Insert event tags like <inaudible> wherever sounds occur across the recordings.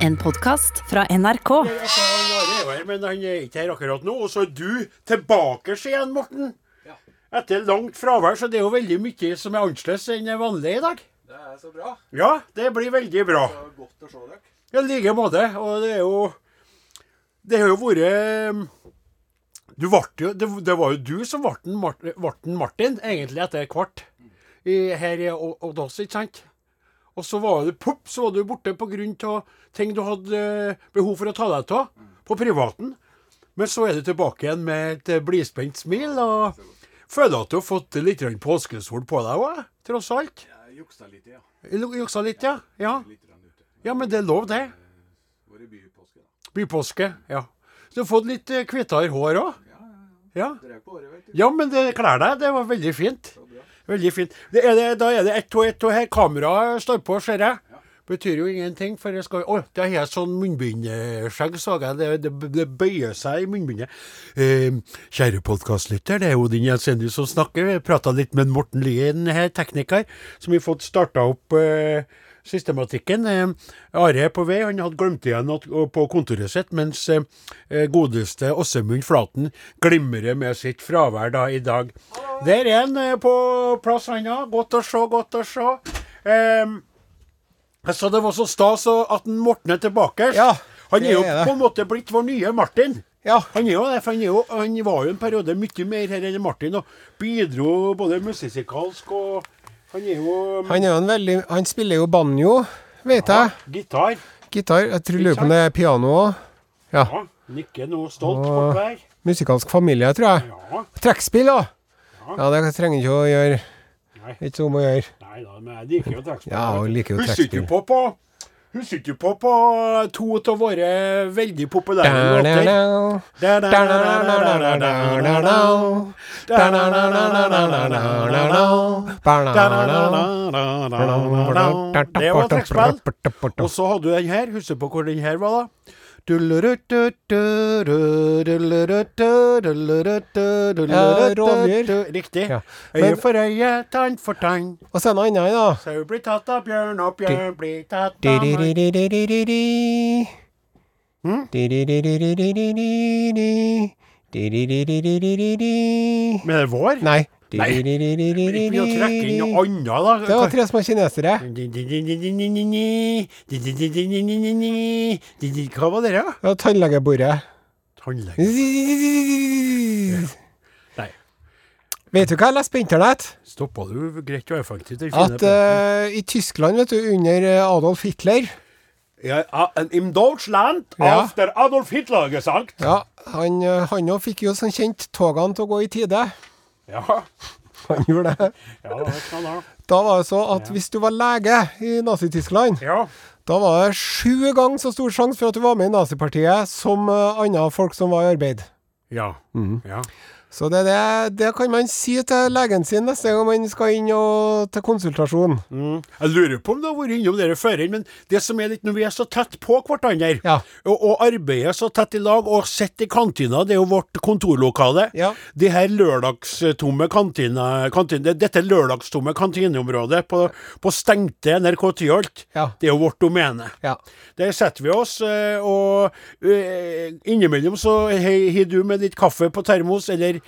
En podkast fra NRK. Men han er ikke her akkurat nå. Og så er du tilbake igjen, Morten. Etter langt fravær, så det er jo veldig mye som er annerledes enn vanlig i dag. Det er så bra. Ja, det blir veldig bra. Det er godt å se dere. I like måte. Og det er jo Det har jo vært du ble jo, det, det var jo du som ble en Mart- ble en Martin, egentlig etter hvert. I, her i O- oss, ikke sant? Og så var du pop, så var du borte pga. ting du hadde eh, behov for å ta deg av på privaten. Men så er du tilbake igjen med et eh, blidspent smil, og føler at du har fått litt påskesol på deg òg, tross alt. Jeg juksa litt, ja. Juksa litt, ja. ja. Men det er lov, det. I bypåske. Bypåske, ja. Så du har fått litt eh, hvitere hår òg? Ja, ja, men det kler deg. Det var veldig fint. Veldig fint. Det er det, da er det ett og ett og her. Kameraet står på, ser jeg. Betyr jo ingenting, for jeg skal Å, det har jeg sånn munnbindskjegg, så jeg. Det, det, det bøyer seg i munnbindet. Eh, kjære podkastlytter, det er Odin Jensenius som snakker. Vi prata litt med Morten Lyen her, tekniker, som har fått starta opp eh, systematikken. Eh, Are er på vei, han hadde glemt igjen på kontoret sitt, mens eh, godeste Åsemund Flaten glimrer med sitt fravær da i dag. Der er han eh, på plass, han òg. Godt å se, godt å se. Eh, sa det var så stas at en Morten er tilbake. Ja, han er jo er på en måte blitt vår nye Martin. Ja. Han er jo han, er jo, han var jo en periode mye mer her enn Martin, og bidro både musikalsk og Han er jo Han, er jo en veldig, han spiller jo banjo, vet jeg. gitar. Gitar. Jeg tror lurer på om det er piano òg. Ja. Ja, Nikker nå stolt bort der. Musikalsk familie, tror jeg. Ja. Trekkspill, da. Ja, det trenger ikke å gjøre. Nei. Ikke om å gjøre. Nei da, men jeg liker jo trekkspill. Ja, og liker jo Husker du på på på sitter jo på på to av våre veldig populære låter? Det var trekkspill. Og så hadde du den her. Husker du på hvor den her var, da? Rovdyr. Riktig. Ja. Øye for øye, tann for tann. Og så er det noe annet, da. Sau blir tatt av bjørn, og bjørn blir tatt av mann. Hm? Men det er vår? Nei. Nei. Vi må trekke inn noe annet, da. Det var tre små kinesere. Hva var det, da? Ja, tannlegebordet. Tannlege. Nei. Vet du hva jeg leste på internett? Stoppa du greit og effektivt? At eh, i Tyskland, vet du, under eh, Adolf Hitler ja, In Deutschland Ja. after Adolf Hitler gesagt. Ja, han eh, han òg fikk jo som kjent togene til å gå i tide. Ja, <laughs> Han gjorde det. ja det var knall, Da var det så at hvis du var lege i Nazi-Tyskland, Ja. da var det sju ganger så stor sjanse for at du var med i nazipartiet som uh, andre folk som var i arbeid. Ja. Mm. ja. Så det, det, det kan man si til legen sin neste gang man skal inn og, til konsultasjon. Mm. Jeg lurer på om du har vært innom dere før, men det som er litt når vi er så tett på hverandre, Ja. og, og arbeider så tett i lag, og sitter i kantina, det er jo vårt kontorlokale. Ja. De her lørdagstomme kantina, kantine, dette lørdagstomme kantineområdet på, på stengte NRK Tyholt, Ja. det er jo vårt domene. Ja. Der setter vi oss, eh, og eh, innimellom så har du med litt kaffe på termos, eller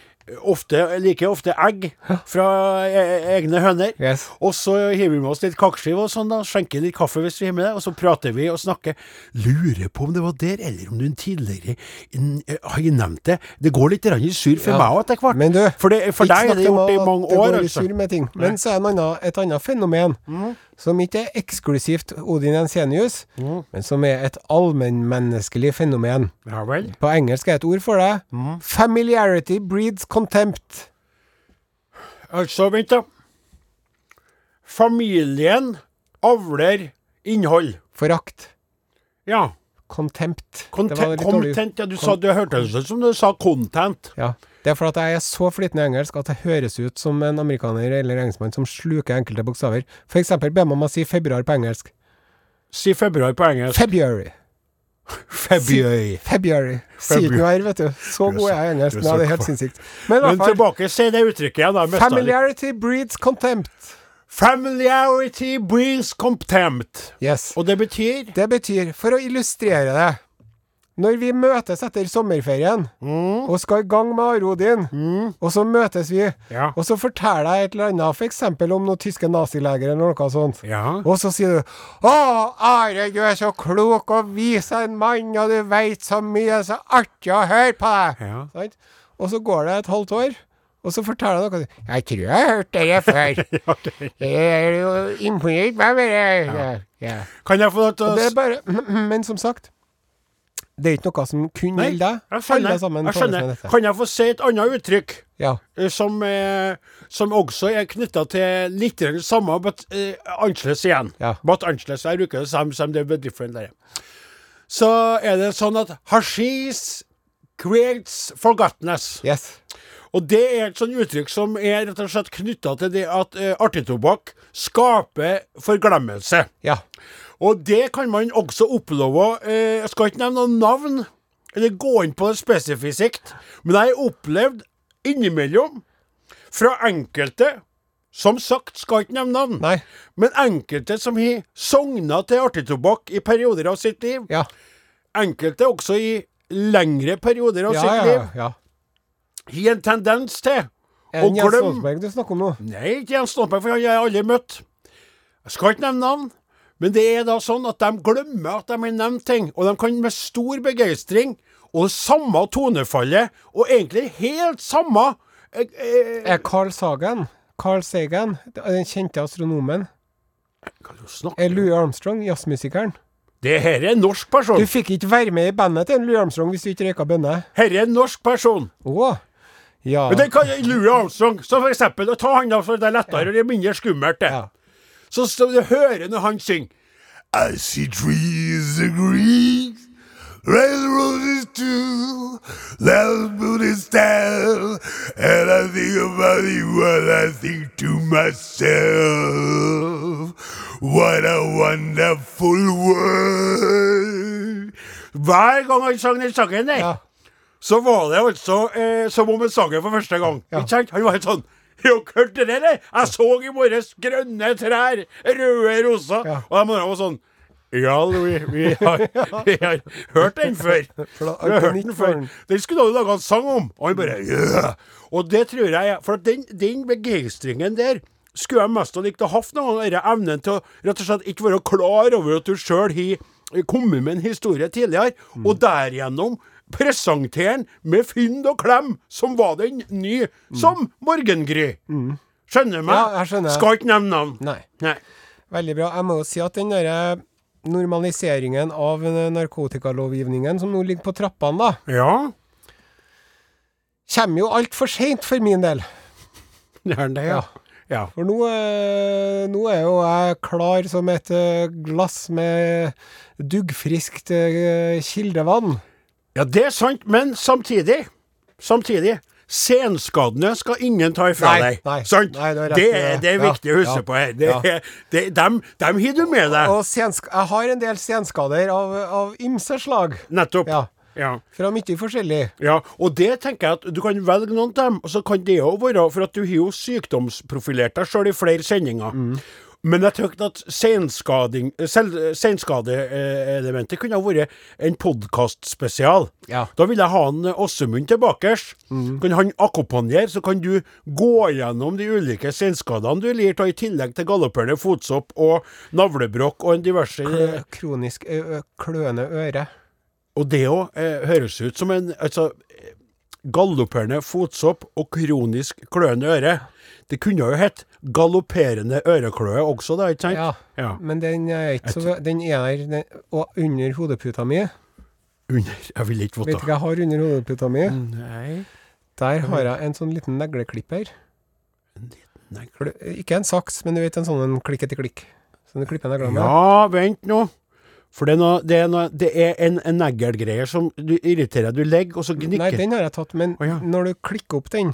ofte, like ofte egg fra eh, egne høner. Yes. Og så hiver vi med oss litt kakeskive og sånn, da. Skjenker litt kaffe hvis vi har med det, og så prater vi og snakker. Lurer på om det var der, eller om du tidligere eh, har nevnt det. Det går litt grann i surr for Ja. meg òg etter hvert. Men du, for det, for deg er det gjort i mange mange det år, går i altså. surr med ting. Men så er det et annet fenomen, som ikke er eksklusivt Odin Jensenius, Mm. men som er et allmennmenneskelig fenomen. Ja vel. På engelsk er et ord for det. Mm. Familiarity breeds contempt. Altså, vent da. Familien avler innhold. Forakt. Ja. Contempt. Content, content, ja, du sa, det hørtes ut som du sa content. Ja. Det er for at jeg er så flytende i engelsk at det høres ut som en amerikaner eller engelskmann som sluker enkelte bokstaver. For eksempel ber man meg si februar på engelsk. Si februar på engelsk. February. <laughs> February. February. February. Sidenuar, vet du. Så er god er jeg i engelsk. er Nei, det er helt sinnssykt. Men Men tilbake, si det uttrykket igjen. Familiarity breeds contempt. Familiarity breeds contempt. Yes. Og det betyr Det betyr, for å illustrere det Når vi møtes etter sommerferien og skal i gang med Arodin, og så møtes vi, Ja. og så forteller jeg et eller annet, f.eks. om noen tyske nazileger eller noe sånt. Ja. Og så sier du 'Å, Are, du er så klok og vis en mann, og du veit så mye, så artig å høre på deg'. Ja. Sant? Og så går det et halvt år, og så forteller jeg noe 'Jeg tror jeg har hørt <laughs> det før'. Jeg er jo imponert det. Ja. Kan jeg få lov til å det er bare <clears throat> Men som sagt, det er ikke noe som kun gjelder deg. jeg skjønner. Sammen Jeg skjønner. Kan jeg få si et annet uttrykk? Ja. eh, Som, eh, som også er knytta til litt samme, but eh, annerledes igjen. Ja. But annerledes. Jeg bruker det samme som det er different der. Så er det sånn at Hashis creates forgottenness. Yes. Og det er et sånt uttrykk som er rett og slett knytta til det at artig artigtobakk skaper forglemmelse. Ja. Og det kan man også oppleve eh, Jeg skal ikke nevne noen navn, eller gå inn på det spesifikt, men jeg har opplevd innimellom fra enkelte Som sagt, skal ikke nevne navn, Nei. men enkelte som har sogna til artigtobakk i perioder av sitt liv. Ja. Enkelte også i lengre perioder av Ja, sitt liv. ja. Har en tendens til å det Jens Stoltenberg du snakker om nå? Nei, ikke Jens Stoltenberg, for han har jeg aldri møtt. Jeg skal ikke nevne navn, men det er da sånn at de glemmer at de har nevnt ting, og de kan med stor begeistring og samme tonefallet, og egentlig helt samme eh, eh, Er Carl Sagan, Carl Sagan, den kjente astronomen, er Louis Armstrong, jazzmusikeren. Det her er en norsk person. Du fikk ikke være med i bandet til Louis Armstrong hvis du ikke røyka bønner. Her er en norsk person. Åh. Ja. Men det kan Louis Armstrong, så for eksempel, ta han da, for det er lettere, og det er mindre skummelt, det. ja. Så skal du hører når han synger I see trees of green, red roses too, little booty style, and I think about you and I think to myself, what a wonderful world. Hver gang han sang den sangen der, Ja. så var det altså eh, som om han sang den for første gang. Ja. Ikke sant? Han var helt sånn Har dere det eller? Jeg så i morges grønne trær, røde roser. Ja. Og de var sånn Ja, Louis, vi har, <laughs> vi har hørt den før. Vi har hørt den før. den. Skulle du laga en sang om. Og han bare ja. Og det tror jeg For den, den begeistringen der skulle jeg mest ha likt å ha hatt noen denne Evnen til å rett og slett ikke være klar over at du sjøl har kommet med en historie tidligere, Mm. og derigjennom presentere den med fynd og klem, som var den ny, som morgengry. Skjønner du meg? Mm. Ja, jeg skjønner. Skal ikke nevne navn. Nei. Nei. Veldig bra. Jeg må jo si at den derre normaliseringen av narkotikalovgivningen som nå ligger på trappene, da, Ja. kommer jo altfor seint for min del. Gjør det, ja. ja. For nå, eh, nå er jo jeg klar som et eh, glass med duggfriskt eh, kildevann. Ja, det er sant, men samtidig Samtidig Senskadene skal ingen ta ifra Nei, deg. nei, sant? nei, du har det, er, det. det er Ja, å huske ja, på her. Det, ja. er- det, dem, dem har du med deg. Og sensk jeg har en del senskader av, av ymse slag. Nettopp. Ja. Ja. Fra mye forskjellig. ja. Og det tenker jeg at du kan velge noen av dem, og så kan det jo være for at du har jo sykdomsprofilert deg sjøl i flere sendinger. Mm. Men jeg tror at senskadeelementet kunne ha vært en podkastspesial. Ja. Da vil jeg ha en Åssemund tilbake. Mm. Kan han akkompagnere, så kan du gå gjennom de ulike senskadene du lir av, i tillegg til galopperende fotsopp og navlebrokk og en diverse Kl Kronisk kløende øre. Og det òg eh, høres ut som en altså, Galopperende fotsopp og kronisk kløende øre. Det kunne jo hett galopperende ørekløe også, da, ikke sant? Ja. Ja. Men den er ikke så Den er der og under hodeputa mi. Under Jeg vil ikke Vet du hva jeg har under hodeputa mi? Nei Der har jeg en sånn liten negleklipper. Nei. Kl- Ikke en saks, men du vet en sånn klikk-etter-klikk. Sånn du klipper neglene med. Ja, vent nå. For det er, noe, det er, noe, det er en, en neglegreie som du irriterer. Du legger, og så gnikker Nei, den har jeg tatt, men oh, ja. når du klikker opp den,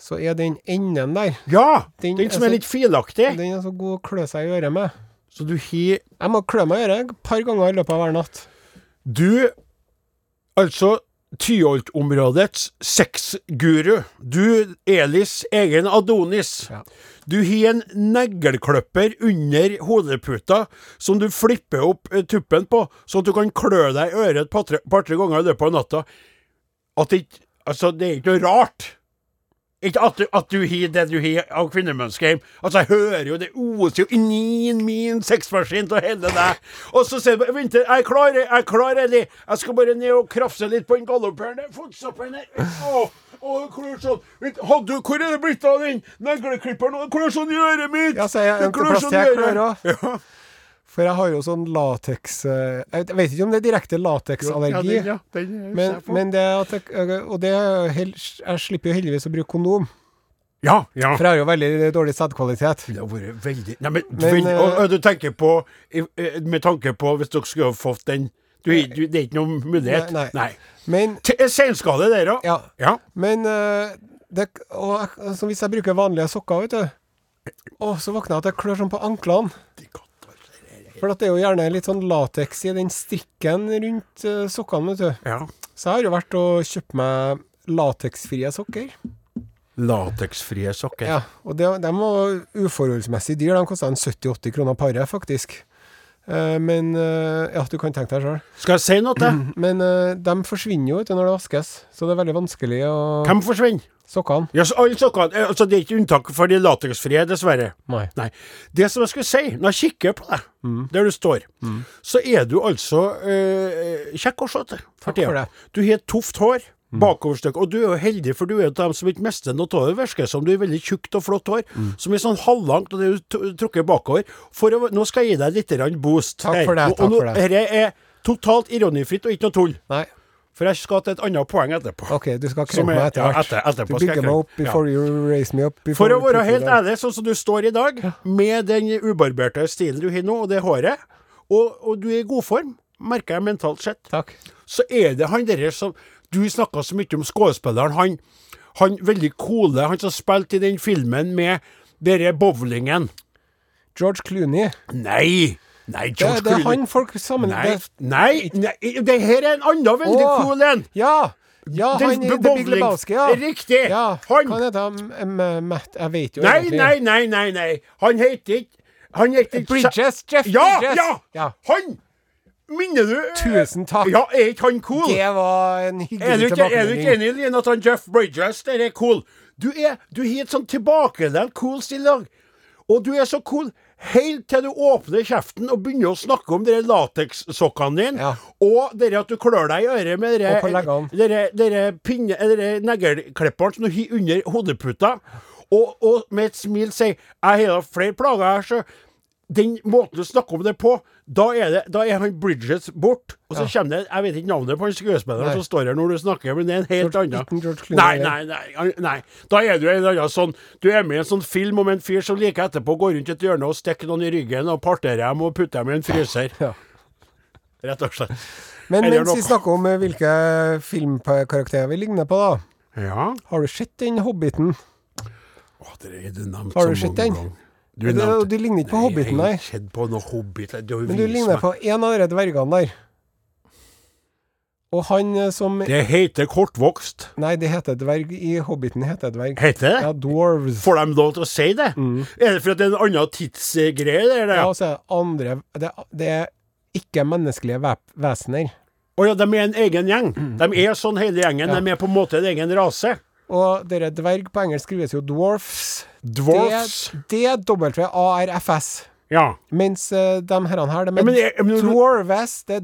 så er den enden der Ja! Den Den, er som er så- litt filaktig. Den er så god å klø seg i øret med. Så du har Jeg må klø meg i øret et par ganger i løpet av hver natt. Du Altså, Tyholt-områdets sexguru. Du, Elis egen Adonis. Ja. Du har en neglklipper under hodeputa som du flipper opp eh, tuppen på, sånn at du kan klø deg i øret et par-tre ganger i løpet av natta. At det Altså, det er ikke noe rart. Ikke at du, at du har det du har av kvinnemenneske. Altså, jeg hører jo det oser jo inni min sexmaskin av hele deg. Og så sier du bare Vent, jeg er klar, jeg er klar, Eli. Jeg skal bare ned og krafse litt på den galopperende fotsoppen der. Å, å, klør sånn. Vent, hadde, hvor er det blitt av den negleklipperen? Klør sånn i øret mitt. Ja, så er jeg Det klør sånn i jeg øret. Ja. For jeg har jo sånn lateks eh, Jeg vet ikke om det er direkte lateksallergi. Ja, ja, Men, men det at jeg, Og det er Jeg slipper jo heldigvis å bruke kondom, ja, ja. for jeg har jo veldig dårlig sædkvalitet. Det har vært veldig Nei, men, Men, veldig, og, eh, og du tenker på eh, Med tanke på hvis dere skulle ha fått den du, du, Det er ikke noen mulighet? Nei, nei. Men, Til- eh, Senskade der òg? ja, Ja. men det, og, altså, hvis jeg bruker vanlige sokker, vet du og så våkner jeg at jeg klør sånn på anklene. For det er jo gjerne litt sånn lateks i den strikken rundt eh, sokkene, vet du. ja. Så jeg har jo vært og kjøpt meg lateksfrie sokker. Lateksfrie sokker. Ja, og det, de var uforholdsmessig dyr. De kosta 70-80 kroner paret, faktisk. Eh, men eh, Ja, du kan tenke deg sjøl. Skal jeg si noe til? <clears throat> Men de forsvinner jo vet du, når det vaskes, så det er veldig vanskelig å Hvem forsvinner? Sokkene? Ja, så alle sokkene altså, Det er ikke unntak for de lateksfrie, dessverre. Nei. Nei. Det som jeg skulle si, når jeg kikker på deg, Mm. der du står, så er du altså eh, kjekk å se til. Tida. for det. Mm. Du har et tøft hår. Bakoverstøkk. Og du er jo heldig, for du er jo av dem som ikke mister noe av det. Virker som du har veldig tjukt og flott hår, Mm. som er sånn halvlangt, og det er trukket bakover. Å, nå skal jeg gi deg litt boost. Takk for det, Og- takk og nå- for det. Dette er totalt ironifritt og ikke noe tull. Nei. For jeg skal til et annet poeng etterpå. OK, du skal er- meg etter ja, etter- etterpå du bygger meg opp before you raise me up. For å være helt ærlig, sånn som du står i dag, med den ubarberte stilen du har nå, og det håret, og, og du er i god form, merker jeg mentalt sett, Takk. så er det han derre som Du snakka så mye om skuespilleren, han, han veldig coole, han som spilte i den filmen med denne bowlingen. George Clooney. Nei! Nei, Det, George det er Clooney. han folk sammen Nei, det, nei, nei, det her er en annen veldig Åh. cool en. Ja! Ja, Den han i The Big Lebowski, ja. Riktig. Ja, Han. Hva heter han? Matt Jeg vet jo Nei, egentlig. nei, nei, nei, nei. Han heter ikke Han heter ikke Bridges. Jeff Ja, Bridges. ja! ja. Han! Minner du Tusen takk. Ja, er ikke han cool? Det var en hyggelig tilbakemelding. er du ikke enig Lien, at han Jeff Bridges der er cool? Du er Du har et sånn tilbakelent cool stil i dag. Og du er så cool helt til du åpner kjeften og begynner å snakke om de latekssokkene dine, Ja. og det at du klør deg i øret med. Dere negleklipperen som du har under hodeputa, og, og med et smil sier 'Jeg har flere plager her', så den måten du snakker om det på, da er, det, da er han Bridges bort. Og så kommer det Jeg vet ikke navnet på han skuespilleren som står her når du snakker, men det er en helt annen. Nei, nei, nei, nei. Da er du en annen sånn Du er med i en sånn film om en fyr som like etterpå går rundt et hjørne og stikker noen i ryggen og parterer dem og putter dem i en fryser. Ja. Rett og slett. Men Eller mens vi snakker om eh, hvilke filmkarakterer vi ligner på, da. Ja. Har du sett den Hobbiten? Å, det er du nevnt Har du sett den? ganger. Du, Det- du ligner ikke på Hobbiten, nei. Jeg har på noe Hobbit. Du, Men du ligner meg. på en av de dvergene der. Og han som Det heter kortvokst. Nei, det heter dverg. I Hobbiten heter dverg. Heter det? Ja, dwarves. Får de lov til å si det? Er det fordi det er en annen tidsgreie der? Ja, Ja. og så det andre Det, det er ikke menneskelige vesener. Å ja, de er en egen gjeng. De er sånn hele gjengen. Ja. De er på en måte en egen rase. Og dere dverg på engelsk skrives jo dwarfs. Dwarfs. D-W-A-R-F-S. Ja. Mens uh, de herrene her, de Ja, er men- dwarves. Det er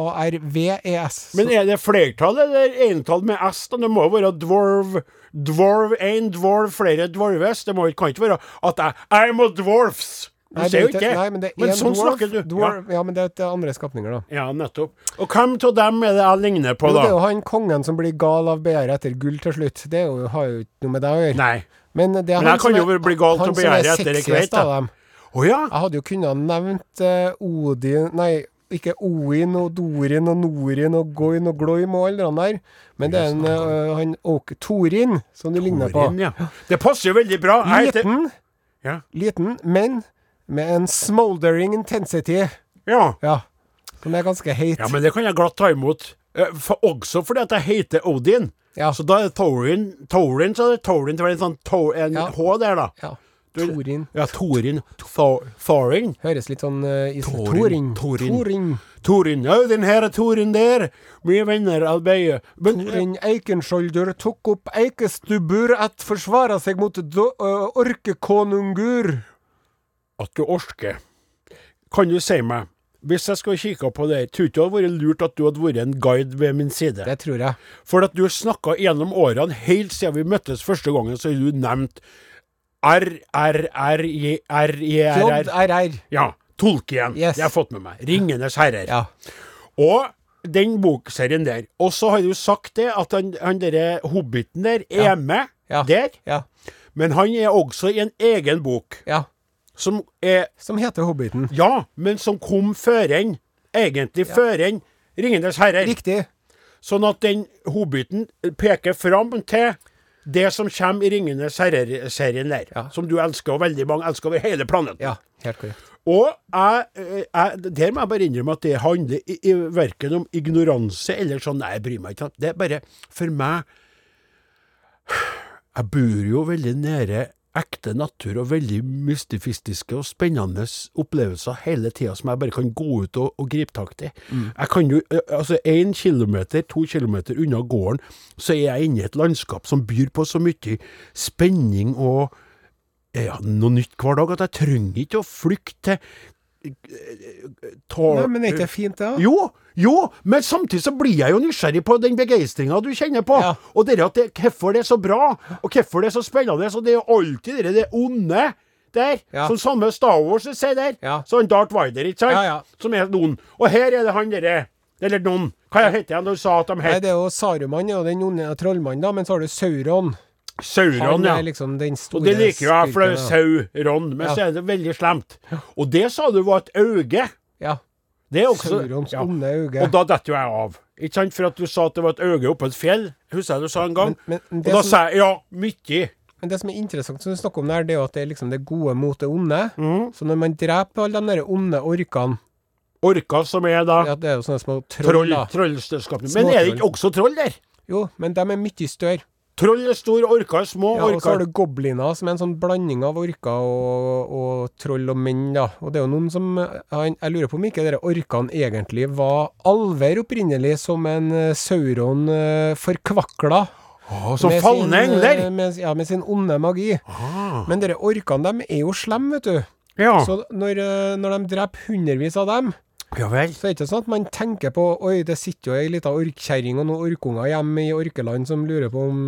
D-W-A-R-V-E-S. Men er det flertall eller entall med S? da? Det må jo være dwarv Dwarv én, dwarv flere dwarves. Det må, kan ikke være at jeg I'm a dwarfs. Nei, det er jo ikke- Nei, men det er Men en sånn dwarf. snakker du. Dwarf, ja. men det er andre skapninger, da. Ja, nettopp. Og hvem av dem er det jeg ligner på, da? Jo, det er jo han kongen som blir gal av begjæret etter gull til slutt. Det er jo, har jo ikke noe med deg å gjøre. Nei. Men det er Men jeg kan jo er- bli gal til han å som er begjære etter ei sexiest av dem. Ja? Jeg hadde jo kunnet nevnt uh, Odin Nei, ikke Oin og Dorin og Norin og Goin og Gloim og alle de der. Men det er en, uh, han Oak Torin som du ligner på. Ja. Det passer jo veldig bra. Heter Liten, Ja. liten, men med en smoldering intensity. ja. Ja. Som er ganske heit. Ja, men det kan jeg glatt ta imot. Eh, For, også fordi at jeg heter Odin. Ja. Så da er det Thorin Thorin, så er det Thorin. å være en sånn Thor, en Ja. H der, da. Ja. Torin. Ja, Thorin. Thor, Thorin. Høres litt sånn uh, Torin. Torin. Torin. Torin. Torin. Ja, den her er Torin der. Mye venner arbeider. Men eh, Torin Eikenskjolder tok opp eikestubbur at forsvara seg mot uh, orkekonungur. At du orker. Kan du si meg, hvis jeg skulle kikka på det, tror du ikke det hadde vært lurt at du hadde vært en guide ved min side? Det tror jeg. For at du har snakka gjennom årene, helt siden vi møttes første gangen, så har du nevnt R, R, R, J, R, J, R, R. JRR. Ja. Tolkien. Yes. Det har jeg fått med meg. Ringenes herrer. Ja. Og den bokserien der. Og så har du sagt det, at han, han derre hobbiten der er Ja. med Ja. der. Ja. Men han er også i en egen bok, ja. Som er Som heter Hobbiten. Ja, men som kom før en. Egentlig før en Ringenes herrer. Riktig. Sånn at den hobbiten peker fram til det som kommer i Ringenes herrer-serien der. Ja. Som du elsker, og veldig mange elsker over hele planeten. Ja, helt korrekt. Og jeg, eh, jeg, der må jeg bare innrømme at det handler i, i, verken om ignoranse eller sånn Nei, jeg bryr meg ikke. Det er bare For meg Jeg bor jo veldig nære ekte natur og veldig mystifistiske og spennende opplevelser hele tida som jeg bare kan gå ut og, og gripe tak i. Jeg kan jo Altså, én kilometer, to kilometer unna gården, så er jeg inne i et landskap som byr på så mye spenning og ja, noe nytt hver dag at jeg trenger ikke å flykte til Tor- Nei, men er ikke det fint, det? da? jo, jo, men samtidig så blir jeg jo nysgjerrig på den begeistringa du kjenner på. Ja. Og det at det, hvorfor det er så bra, og hvorfor det er så spennende. Og det er jo alltid det, det onde der. Ja. Som samme Star Wars sier der. Ja. Sånn Darth Vader, ikke sant? Ja, ja. Som er noen. Og her er det han derre Eller noen. Hva heter han? Du sa at de Nei, det er jo Saruman og den onde trollmannen, da, men så har du Sauron. Sauron, ja. liksom Og det liker jo jeg, for det er Sauron. Men Ja. så er det veldig slemt. Og det sa du var et øye. Ja. Det er også Saurons ja. onde øye. Og da detter jo jeg av. Ikke sant? For at du sa at det var et øye oppå et fjell. Husker jeg du sa en gang. Men- men og da som- sa jeg ja, mye. Men det som er interessant som du snakker om der, det er jo at det er liksom det gode mot det onde. Mm. Så når man dreper alle de der onde orkene Orker som er da ja, Det er jo sånne små troll, troll. Men er det ikke også troll der? Jo, men de er mye større. Troll er stor, orker er små. Ja, og så har du gobliner, som er en sånn blanding av orker og, og troll og menn, da. Og det er jo noen som Jeg, jeg lurer på om ikke dere orkene egentlig var alver opprinnelig, som en eh, Sauron uh, forkvakla. Oh, Som falne eh, engler. Med, ja, med sin onde magi. Ah, Men dere orkene, de er jo slemme, vet du. ja. Så når, eh, når de dreper hundrevis av dem, ja vel. så er det ikke sånn at man tenker på Oi, det sitter jo ei lita orkkjerring og noen orkunger hjemme i orkeland som lurer på om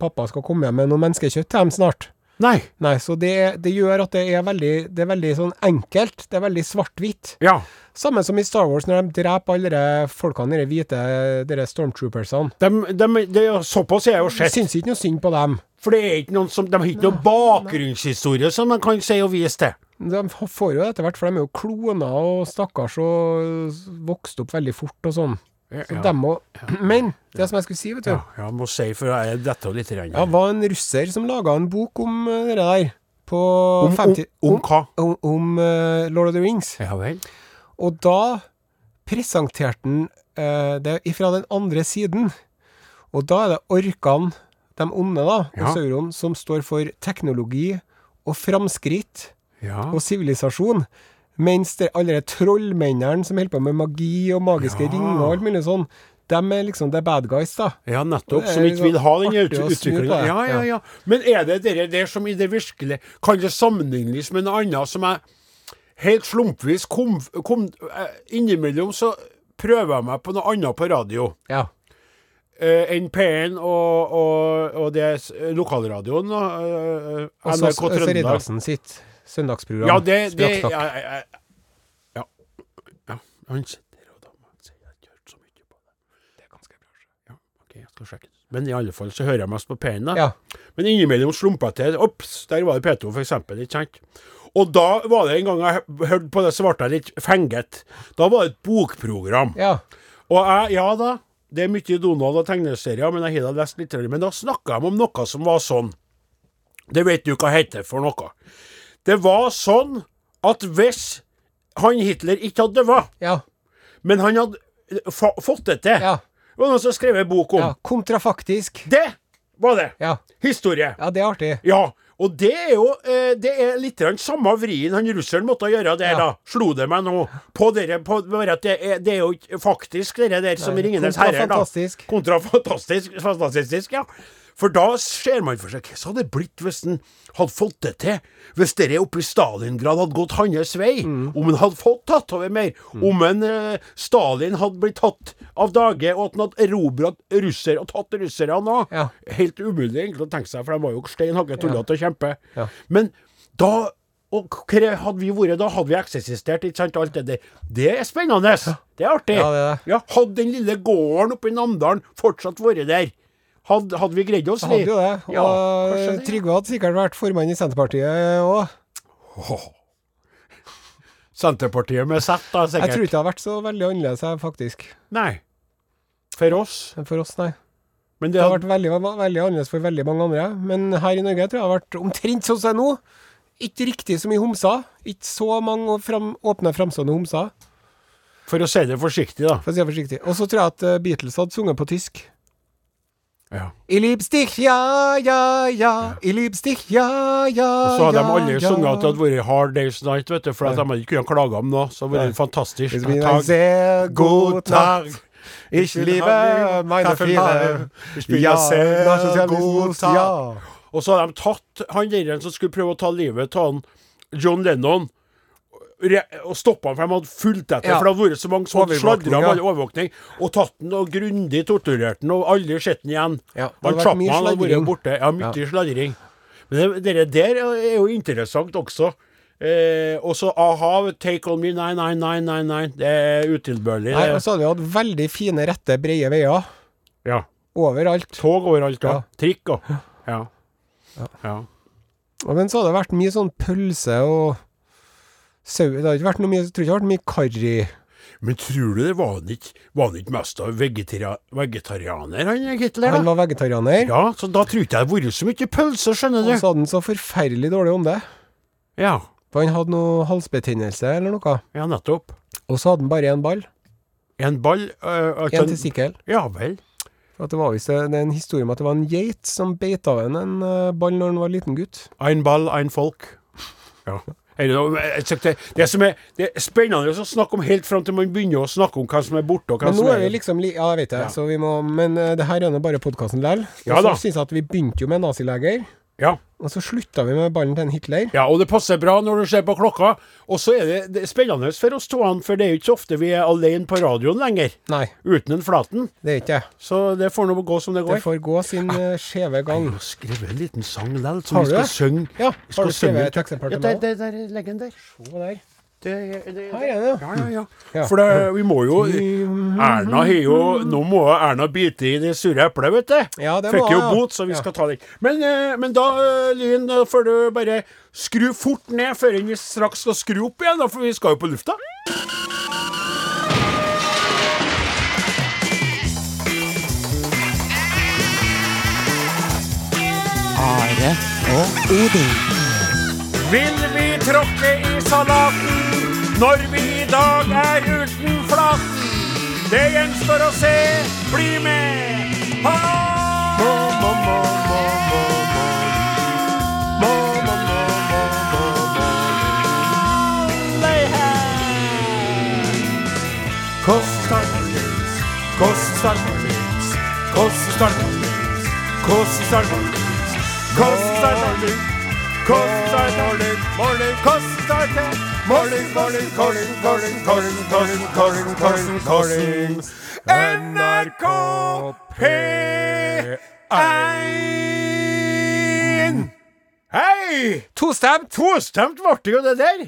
pappa skal komme hjem med noe menneskekjøtt til dem snart. Nei. Nei, så det, det gjør at det er veldig, det er veldig sånn enkelt. Det er veldig svart-hvitt. Ja. Samme som i Star Wars, når de dreper alle de folkene, de hvite de stormtroopersene. De, de, jo- såpass har jeg jo sett. syns ikke noe synd på dem. For det er ikke noen som De har ikke noen bakgrunnshistorie som de kan si og vise til. De får jo etter hvert, for de er jo kloner og stakkars og vokste opp veldig fort og sånn. Så dem må <clears throat> Men det som jeg skulle si, vet du Ja, ja, må si, for jeg detter litt. Rann. Ja, var en russer som laga en bok om eh, det der. På om, 50 om, om hva? om, om, uh, Lord of the Rings. Ja vel. Og da presenterte han uh, det ifra den andre siden. Og da er det orkene, de onde, da, Ja. Sauron, som står for teknologi og framskritt Ja. og sivilisasjon. Mens det alle de trollmennene som holder på med magi og magiske Ja. ringer og alt mulig sånn, de er liksom the bad guys, da. Ja, nettopp. Som ikke vil ha den utviklinga. Ja, ja, Ja. Men er det det der som i det virkelige Kan det sammenlignes med noe annet som jeg helt slumpvis kom, kom eh, Innimellom så prøver jeg meg på noe annet på radio Ja. eh, enn P1 og, og, og det lokalradioen. lokalradioen. NRK Trøndelag. Og så Fredriksen sitt søndagsprogram. Ja, det, det ja, ja, ja, ja. Han sitter og sier jeg ikke hørt så mye på det. Det er ganske bra. Ja, ok, jeg skal sjekke. Men i alle fall så hører jeg mest på P1, da. Ja. Men innimellom slumpa jeg til. Ops, der var det P2, for eksempel. Ikke sant? Og da var det en gang jeg hørte på det, jeg litt fenget. Da var det et bokprogram. ja. Og jeg, ja da, det er mye Donald og tegneserier, men jeg har lest litt. Men da snakka de om noe som var sånn. Det vet du hva heter for noe. Det var sånn at hvis han Hitler ikke hadde dødd, Ja. men han hadde fa fått det til, Ja. Det var noen som skrev en bok om. Ja, kontrafaktisk. Det var det. Ja. Historie. ja, det er artig. Ja. Og det er jo eh, Det er litt samme vrien han russeren måtte gjøre der, Ja. da. Slo det meg nå. På dere, på, bare at det, er, det er jo faktisk det der som Nei, Ringenes herrer, da. kontrafantastisk. Kontrafantastisk. Fantastisk, ja. For da ser man for seg hva som hadde blitt hvis han hadde fått det til. Hvis dere oppe i Stalingrad hadde gått hans vei. Mm. Om han hadde fått tatt over mer. Om en eh, Stalin hadde blitt tatt av dage, og at han hadde erobret russere og tatt russerne òg. Ja. Helt umulig egentlig å tenke seg, for de var jo stein hakke tullete å kjempe. Ja. Men da og hva hadde vi vært da? Hadde vi eksistert? ikke sant, alt det der. Det er spennende. Det er artig. Ja, det er. Ja, hadde den lille gården oppe i Namdalen fortsatt vært der, hadde, hadde vi greid oss, vi. hadde jo det. Og Ja. Trygve hadde sikkert vært formann i Senterpartiet òg. Senterpartiet med Z, da, Jeg tror ikke det har vært så veldig annerledes, jeg, faktisk. Nei. For oss. for oss, nei. Men Det det har hadde vært veldig, veldig annerledes for veldig mange andre. Men her i Norge tror jeg det har vært omtrent sånn som det er nå. Ikke riktig så mye homser. Ikke så mange fram, åpne, framstående homser, For å si det forsiktig, da. for å si det forsiktig. Og så tror jeg at eh, Beatles hadde sunget på tysk. Ja. I Liebstich, ja, ja, ja. I Liebstich, ja, ja, Og så hadde ja, de aldri ja. sunget at det hadde vært Hard Days Night, vet du, for at de hadde ikke kunnet klage om noe. Så det hadde vært fantastisk Det blir en sehr God Tag. Ich liebe meine Fehler. Ja, sehr god Tag. Og så hadde de tatt han der som skulle prøve å ta livet av John Lennon, og stoppa han, for de hadde fulgt etter. Ja. For det hadde vært så mange som sladra om all overvåkning. Og tatt den og grundig torturert den, og aldri sett den igjen. Ja, det hadde vært mye Chapman hadde vært sladring. borte. Ja, mye sladring. Men det, det der er jo interessant også. Eh, og så a-ha, 'Take On Me', nei, nei, nei, nei, nei. Det er utilbørlig. Nei, og så hadde vi hatt veldig fine, rette, brede veier. Ja. Overalt. Tog overalt, ja. Ja. Trikk og ja. ja. ja. Men så hadde det vært mye sånn pølse og sau Det har ikke vært noe mye Jeg tror ikke det har vært mye karri. Men tror du det var han ikke Var han ikke mest av vegetaria vegetarianer, han Hitler? Han var vegetarianer. Ja, så da tror ikke jeg det har vært så mye pølse, skjønner Og så hadde han så forferdelig dårlig ånde. Ja, For han hadde noe halsbetennelse eller noe. ja nettopp. Og så hadde han bare én ball. En ball øh, En testikkel. Ja vel. For at det var det er en historie om at det var en geit som beit av en en ball når han var liten gutt. Ein ball, ein folk. Ja. Det, det, som er, det er spennende å snakke om helt fram til man begynner å snakke om hva som er borte, og hva Men som nå er vi liksom li Ja, jeg vet det. Ja. Så vi må Men eh, det her er nå bare podkasten likevel. Ja da. så syns jeg at vi begynte jo med nazileger. Ja. Og så slutta vi med ballen til en Hitler. ja, og det passer bra når du ser på klokka. Og så er det, det er spennende for oss to, for det er jo ikke så ofte vi er alene på radioen lenger. Nei, Uten en Flaten. det er ikke det. Så det får nå gå som det går. Det får gå sin ah, skjeve Jeg har skrevet en liten sang likevel, som vi skal synge. Ja, har du skrevet et eksempel Ja, til der, meg? der, der, legg den der. Se der. Det, det, det, ja, ja, ja. Ja. For det, vi må jo Erna har jo Nå må Erna bite i det sure eplet, vet du. Ja, det må Fikk jo bot, så vi Ja. skal ta den. Men, eh, men da, eh, Lyn, får du bare skru fort ned før vi straks skal skru opp igjen, for vi skal jo på lufta. Are og Odin. Vil vi tråkke i salaten når vi i dag er uten flaten? Det gjenstår å se. Bli med! Ha! Må, må, må, må, må, må. Må, må, må, må, må, må. Costa Martins, Costa Morning, Costa Morning, morning, morning, morning, morning, morning, morning, morning, morning. NRK P1. Hei! Tostemt! Tostemt ble det jo det der.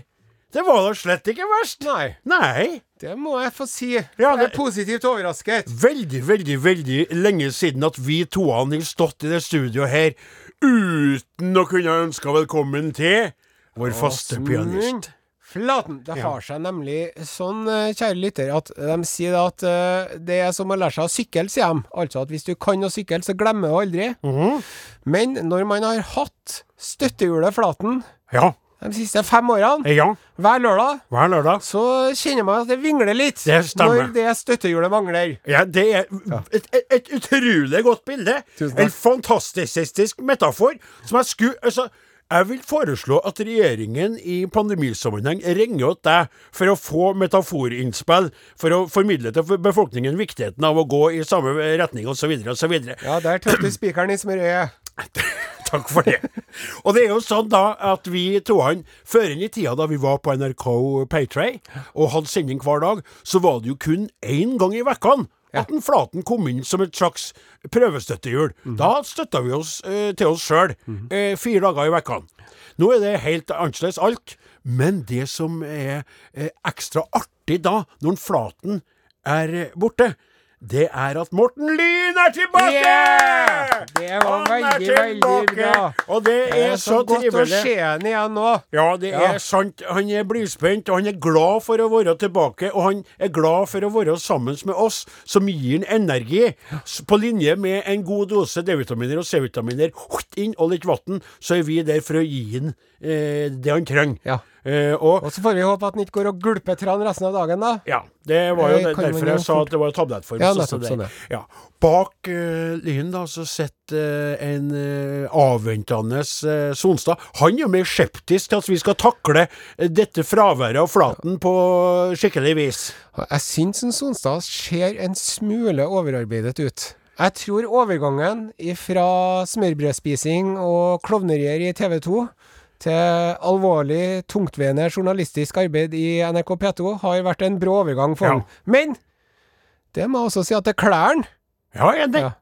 Det var da slett ikke verst. Nei, Nei. det må jeg få si. Ja, det- er positivt overrasket. Veldig, veldig, veldig lenge siden at vi to har stått i det studioet her uten å kunne ønske velkommen til vår faste pianist. Flaten. Det Ja. har seg nemlig sånn, eh, kjære lytter, at de sier at eh, det er som å lære seg å sykle, sier de. Altså at hvis du kan å sykle, så glemmer du aldri. Mhm. Men når man har hatt støttehjulet Flaten Ja. De siste fem årene, Ja, hver lørdag, hver lørdag. så kjenner man at det vingler litt Det stemmer. når det støttehjulet mangler. Ja, det er et, et, et utrolig godt bilde. En fantastisk metafor som jeg skulle Altså, jeg vil foreslå at regjeringen i pandemisammenheng ringer åt deg for å få metaforinnspill, for å formidle til befolkningen viktigheten av å gå i samme retning, osv., osv. Ja, der du spikeren i smørøyet. <laughs> Takk for det. Og det er jo sånn da at vi toene, før inn i tida da vi var på NRK Paytray og hadde sending hver dag, så var det jo kun én gang i vekkene at den Flaten kom inn som et slags prøvestøttehjul. Da støtta vi oss eh, til oss sjøl eh, fire dager i vekkene. Nå er det helt annerledes alt. Men det som er eh, ekstra artig da, når den Flaten er eh, borte, det er at Morten Lyn er tilbake! Yeah! Det var Han veldig, veldig bra. Og det Det er, er så så godt å se han igjen nå. Ja, det Ja. er sant. Han er blyspent, og han er glad for å være tilbake. Og han er glad for å være sammen med oss, som gir han energi. På linje med en god dose D-vitaminer og C-vitaminer inn og litt vann, så er vi der for å gi han eh, det han trenger. Ja. Eh, og Og så får vi håpe at den ikke går og gulper tran resten av dagen, da. ja, det var jo Det det, derfor jeg sa at det var tablettform. Ja, nettopp, sånn, ja. Bak uh, Lyn da, så sitter uh, en uh, avventende uh, Sonstad. Han er jo mer skeptisk til at vi skal takle eh, dette fraværet av Flaten på skikkelig vis. Jeg syns Sonstad ser en smule overarbeidet ut. Jeg tror overgangen fra smørbrødspising og klovnerier i TV 2 til alvorlig, tungtveiende journalistisk arbeid i NRK P2 har vært en brå overgang for Ja. han. Men det må jeg også si at det klær han. Ja, enig. Ja.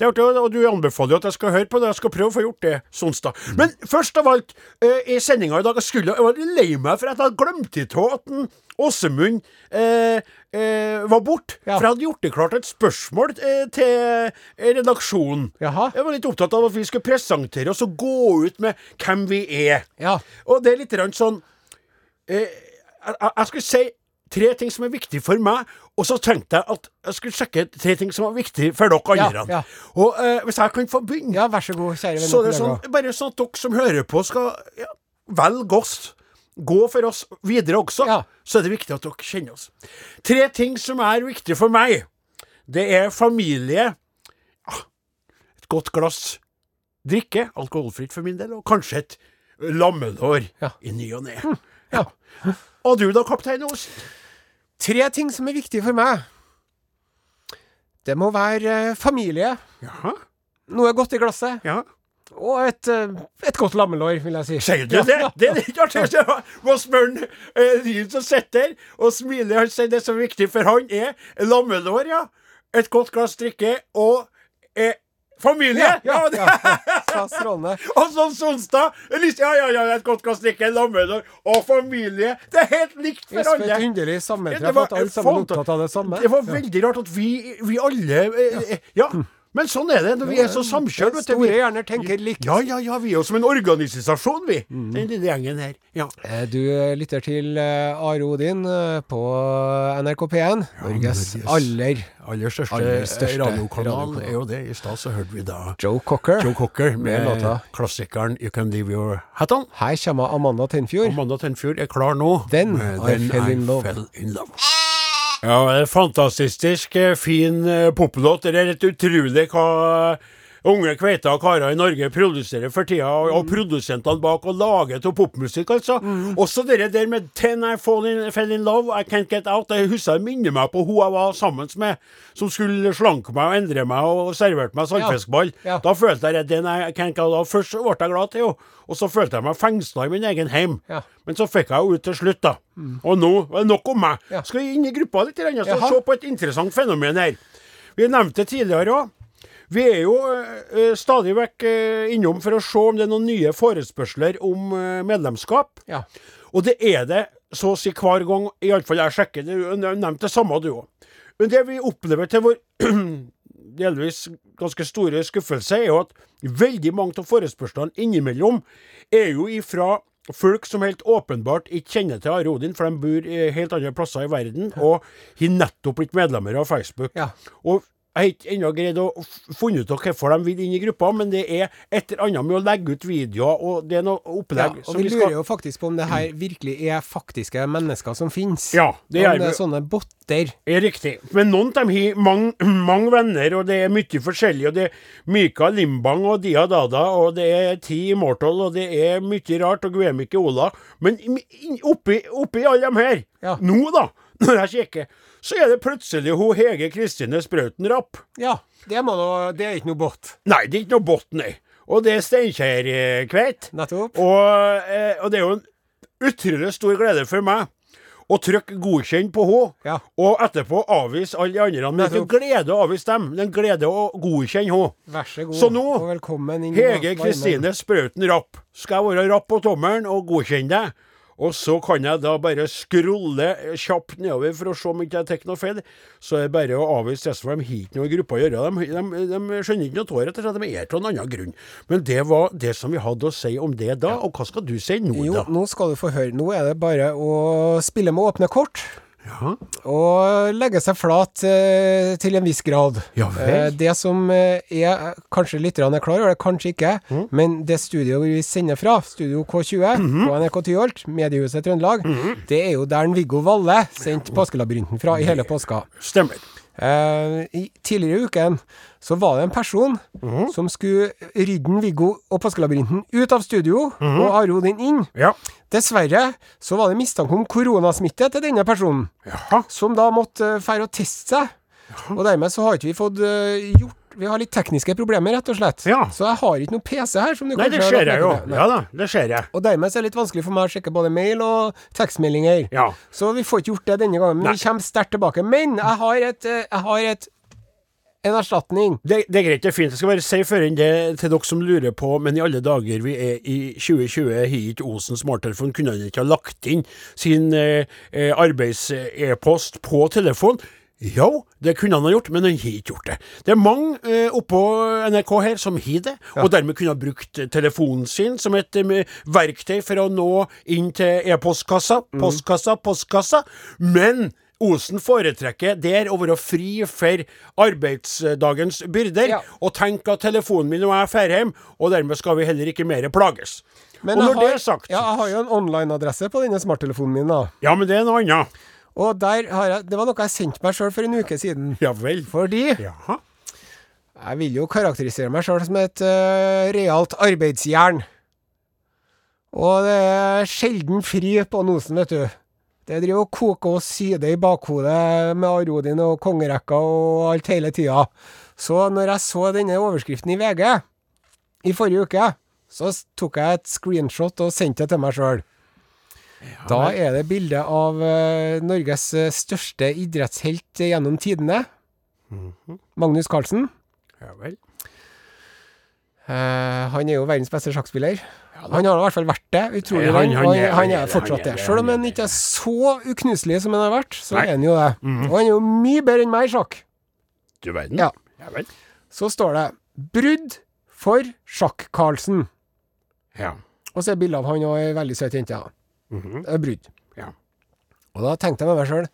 Det er artig, og du anbefaler jo at jeg skal høre på det. Jeg skal prøve å få gjort det Sonstad. Men først av alt, uh, i sendinga i dag Jeg skulle, jeg var lei meg for at jeg hadde glemt i av at en Åsemund eh, eh, var borte. Ja. For jeg hadde gjort det klart et spørsmål eh, til eh, redaksjonen. Jaha. Jeg var litt opptatt av at vi skulle presentere oss og gå ut med hvem vi er. Ja. Og det er litt sånn eh, jeg, jeg- skulle si tre ting som er viktig for meg, og så tenkte jeg at jeg skulle sjekke tre ting som er viktig for dere andre. ja. Og eh, hvis jeg kan få begynne, ja, vær så god, kjære venn. så er det sånn, bare sånn at dere som hører på, skal ja, velge oss. Gå for oss videre også. Ja. Så er det viktig at dere kjenner oss. Tre ting som er viktig for meg. Det er familie. Ah, Et godt glass drikke, alkoholfritt for min del, og kanskje et lammelår Ja. i ny og ne. Ja. Og du da, kaptein Ost? Tre ting som er viktige for meg. Det må være eh, familie, Jaha? noe godt i glasset, Ja. Og et, eh, et godt lammelår, vil jeg si. Du det? Det er litt artig. Må spørre eh, som sitter og smiler. Han sier det som er viktig for han, er lammelår, ja. Et godt glass drikke og eh, familie. Ja, ja, ja. <laughs> Og sånn Sonstad. Ja, ja, ja, et godt glass drikke, lammelår og familie. Det er helt likt for alle. underlig sammentreff det at alle sammen opptatt av det samme. Det var veldig rart at vi, vi alle eh, eh, Ja. Men sånn er det vi er så samkjørt. Store Vi- hjerner tenker likt. Ja, ja, ja. Vi er jo som en organisasjon, vi. Mm. Den lille gjengen her. Ja. Eh, Du eh, lytter til eh, Are Odin på NRK P1, Norges Norges aller aller største, Aller største radiokanal radiokanal. er jo det. I stad så hørte vi da Joe Cocker. Joe Cocker Med med låta. klassikeren You Can Leave Your Hat On. Her kommer Amanda Tenfjord. Amanda Tenfjord er klar nå. Den, I Fell in. Fell in love. Ja, fantastisk eh, fin eh, poplåt. Det er helt utrolig hva unge kveita og karer i Norge produserer for tida, og, og produsentene bak og lager til popmusikk, altså. Også det der med 'Ten I Fall in, Fell in Love', I Can't Get Out. Jeg husker jeg minner meg på hun jeg var sammen med, som skulle slanke meg og endre meg og serverte meg sandfiskball. Ja. Da følte jeg den I Can't Get Out Først ble jeg glad til henne, og så følte jeg meg fengsla i min egen heim. Ja. Men så fikk jeg henne ut til slutt, da. Og nå er det nok om meg. Ja. Skal vi inn i gruppa litt, og så se på et interessant fenomen her. Vi nevnte det tidligere òg. Vi er jo eh, stadig vekk eh, innom for å se om det er noen nye forespørsler om eh, medlemskap. Ja. Og det er det så å si hver gang, iallfall jeg sjekker. Du nevnte nevnt det samme, du òg. Men det vi opplever til vår <clears throat> delvis ganske store skuffelse, er jo at veldig mange av forespørslene innimellom er jo ifra folk som helt åpenbart ikke kjenner til Are Odin, for de bor i helt andre plasser i verden, og har nettopp blitt medlemmer av Facebook. Ja. Og Jeg har ikke ennå greid å funne ut hvorfor de vil inn i gruppa, men det er et eller annet med å legge ut videoer, og det er noe opplegg Ja, og vi lurer jo faktisk på om det her virkelig er faktiske mennesker som finnes. Ja, det om det er sånne botter. er riktig. Men noen av dem har mange, mange venner, og det er mye forskjellig. Og det er Mikael Limbang og Dia Dada, og det er Ti Immortal, og det er mye rart, og Guemike Ola. Men oppi, oppi alle dem her, Ja. nå da, <laughs> når jeg kikker, så er det plutselig hun Hege Kristine Sprauten Rapp. Ja, det, da, det er ikke noe båt? Nei, det er ikke noe båt, nei. Og det er Steinkjer-kveit. Nettopp. Og, eh, og det er jo en utrolig stor glede for meg å trykke godkjenn på henne, Ja. og etterpå avvise alle de andre. Men det er ikke glede å avvise dem, det er glede å godkjenne henne. Vær så god, Så nå, og velkommen inn Hege. Kristine Sprauten Rapp, skal jeg være rapp på tommelen og godkjenne deg? Og så kan jeg da bare skrolle kjapt nedover for å se om ikke jeg tar noe feil. Så er det bare å avvise resten, for de har ikke noe i gruppa å gjøre. De, de, de skjønner ikke noe av rett og slett. De er av en annen grunn. Men det var det som vi hadde å si om det da. Og hva skal du si nå, Jo, da? nå skal du få høre. Nå er det bare å spille med åpne kort. Ja. Og legge seg flat eh, til en viss grad. Ja. Eh, det som eh, Kanskje lytterne er klar over kanskje ikke. Mm. Men det studioet vi sender fra, Studio K20 Mhm. på NRK Tyholt, mediehuset Trøndelag, det er jo der Viggo Valle sendte Påskelabyrinten fra i hele påska. Stemmer. Eh, i, tidligere i uken så var det en person Mhm. som skulle rydde Viggo og Påskelabyrinten ut av studio Mhm. og Aro den inn. Ja. Dessverre så var det mistanke om koronasmitte til denne personen, Jaha. som da måtte uh, fære og teste seg. Og dermed så har ikke vi fått uh, gjort Vi har litt tekniske problemer, rett og slett. Ja. Så jeg har ikke noen PC her. som du Nei, det ser jeg jo. Ja da, det ser jeg. Og dermed er det litt vanskelig for meg å sjekke både mail og tekstmeldinger. Ja. Så vi får ikke gjort det denne gangen. Men Nei. vi kommer sterkt tilbake. Men jeg har et, eh, jeg har et en erstatning. Det, det er greit, det er fint. Jeg skal bare si før inn det til dere som lurer på, men i alle dager vi er i 2020, har ikke Osen smarttelefon, kunne han ikke ha lagt inn sin eh, eh, arbeids-e-post på telefon? Jo, det kunne han ha gjort, men han har ikke gjort det. Det er mange eh, oppå NRK her som har det, og dermed kunne ha brukt telefonen sin som et eh, verktøy for å nå inn til e-postkassa, postkassa, postkassa, men Osen foretrekker der å være fri for arbeidsdagens byrder, Ja. og tenke at telefonen min nå er drar hjem, og dermed skal vi heller ikke mer plages. Men og jeg når har, det er sagt Ja, jeg har jo en online-adresse på denne smarttelefonen min, da. Ja, men det er noe annet. Og der har jeg Det var noe jeg sendte meg sjøl for en uke siden. Ja vel. Fordi Jaha. jeg vil jo karakterisere meg sjøl som et uh, realt arbeidsjern. Og det er sjelden fri på nosen, vet du. Det driver og koker og syder i bakhodet med Arodin og kongerekka og alt hele tida. Så når jeg så denne overskriften i VG i forrige uke, så tok jeg et screenshot og sendte det til meg sjøl. Da er det bilde av eh, Norges eh, største idrettshelt gjennom tidene. Magnus Carlsen. Ja vel. Uh, han er jo verdens beste sjakkspiller. han har i hvert fall vært det. Utrolig Nei, han- han Han, han han er fortsatt det. Selv om han ikke er så uknuselig som han har vært, så Nei. Mhm. er han jo det. Og han er jo mye bedre enn meg i sjakk. Du verden. Ja. Ja vel. Så står det 'Brudd for Sjakk-Carlsen'. Ja. Og så er bilde av han og ei veldig søt jente. Ja. Mhm. Det er brudd. Ja. Og da tenkte jeg med meg sjøl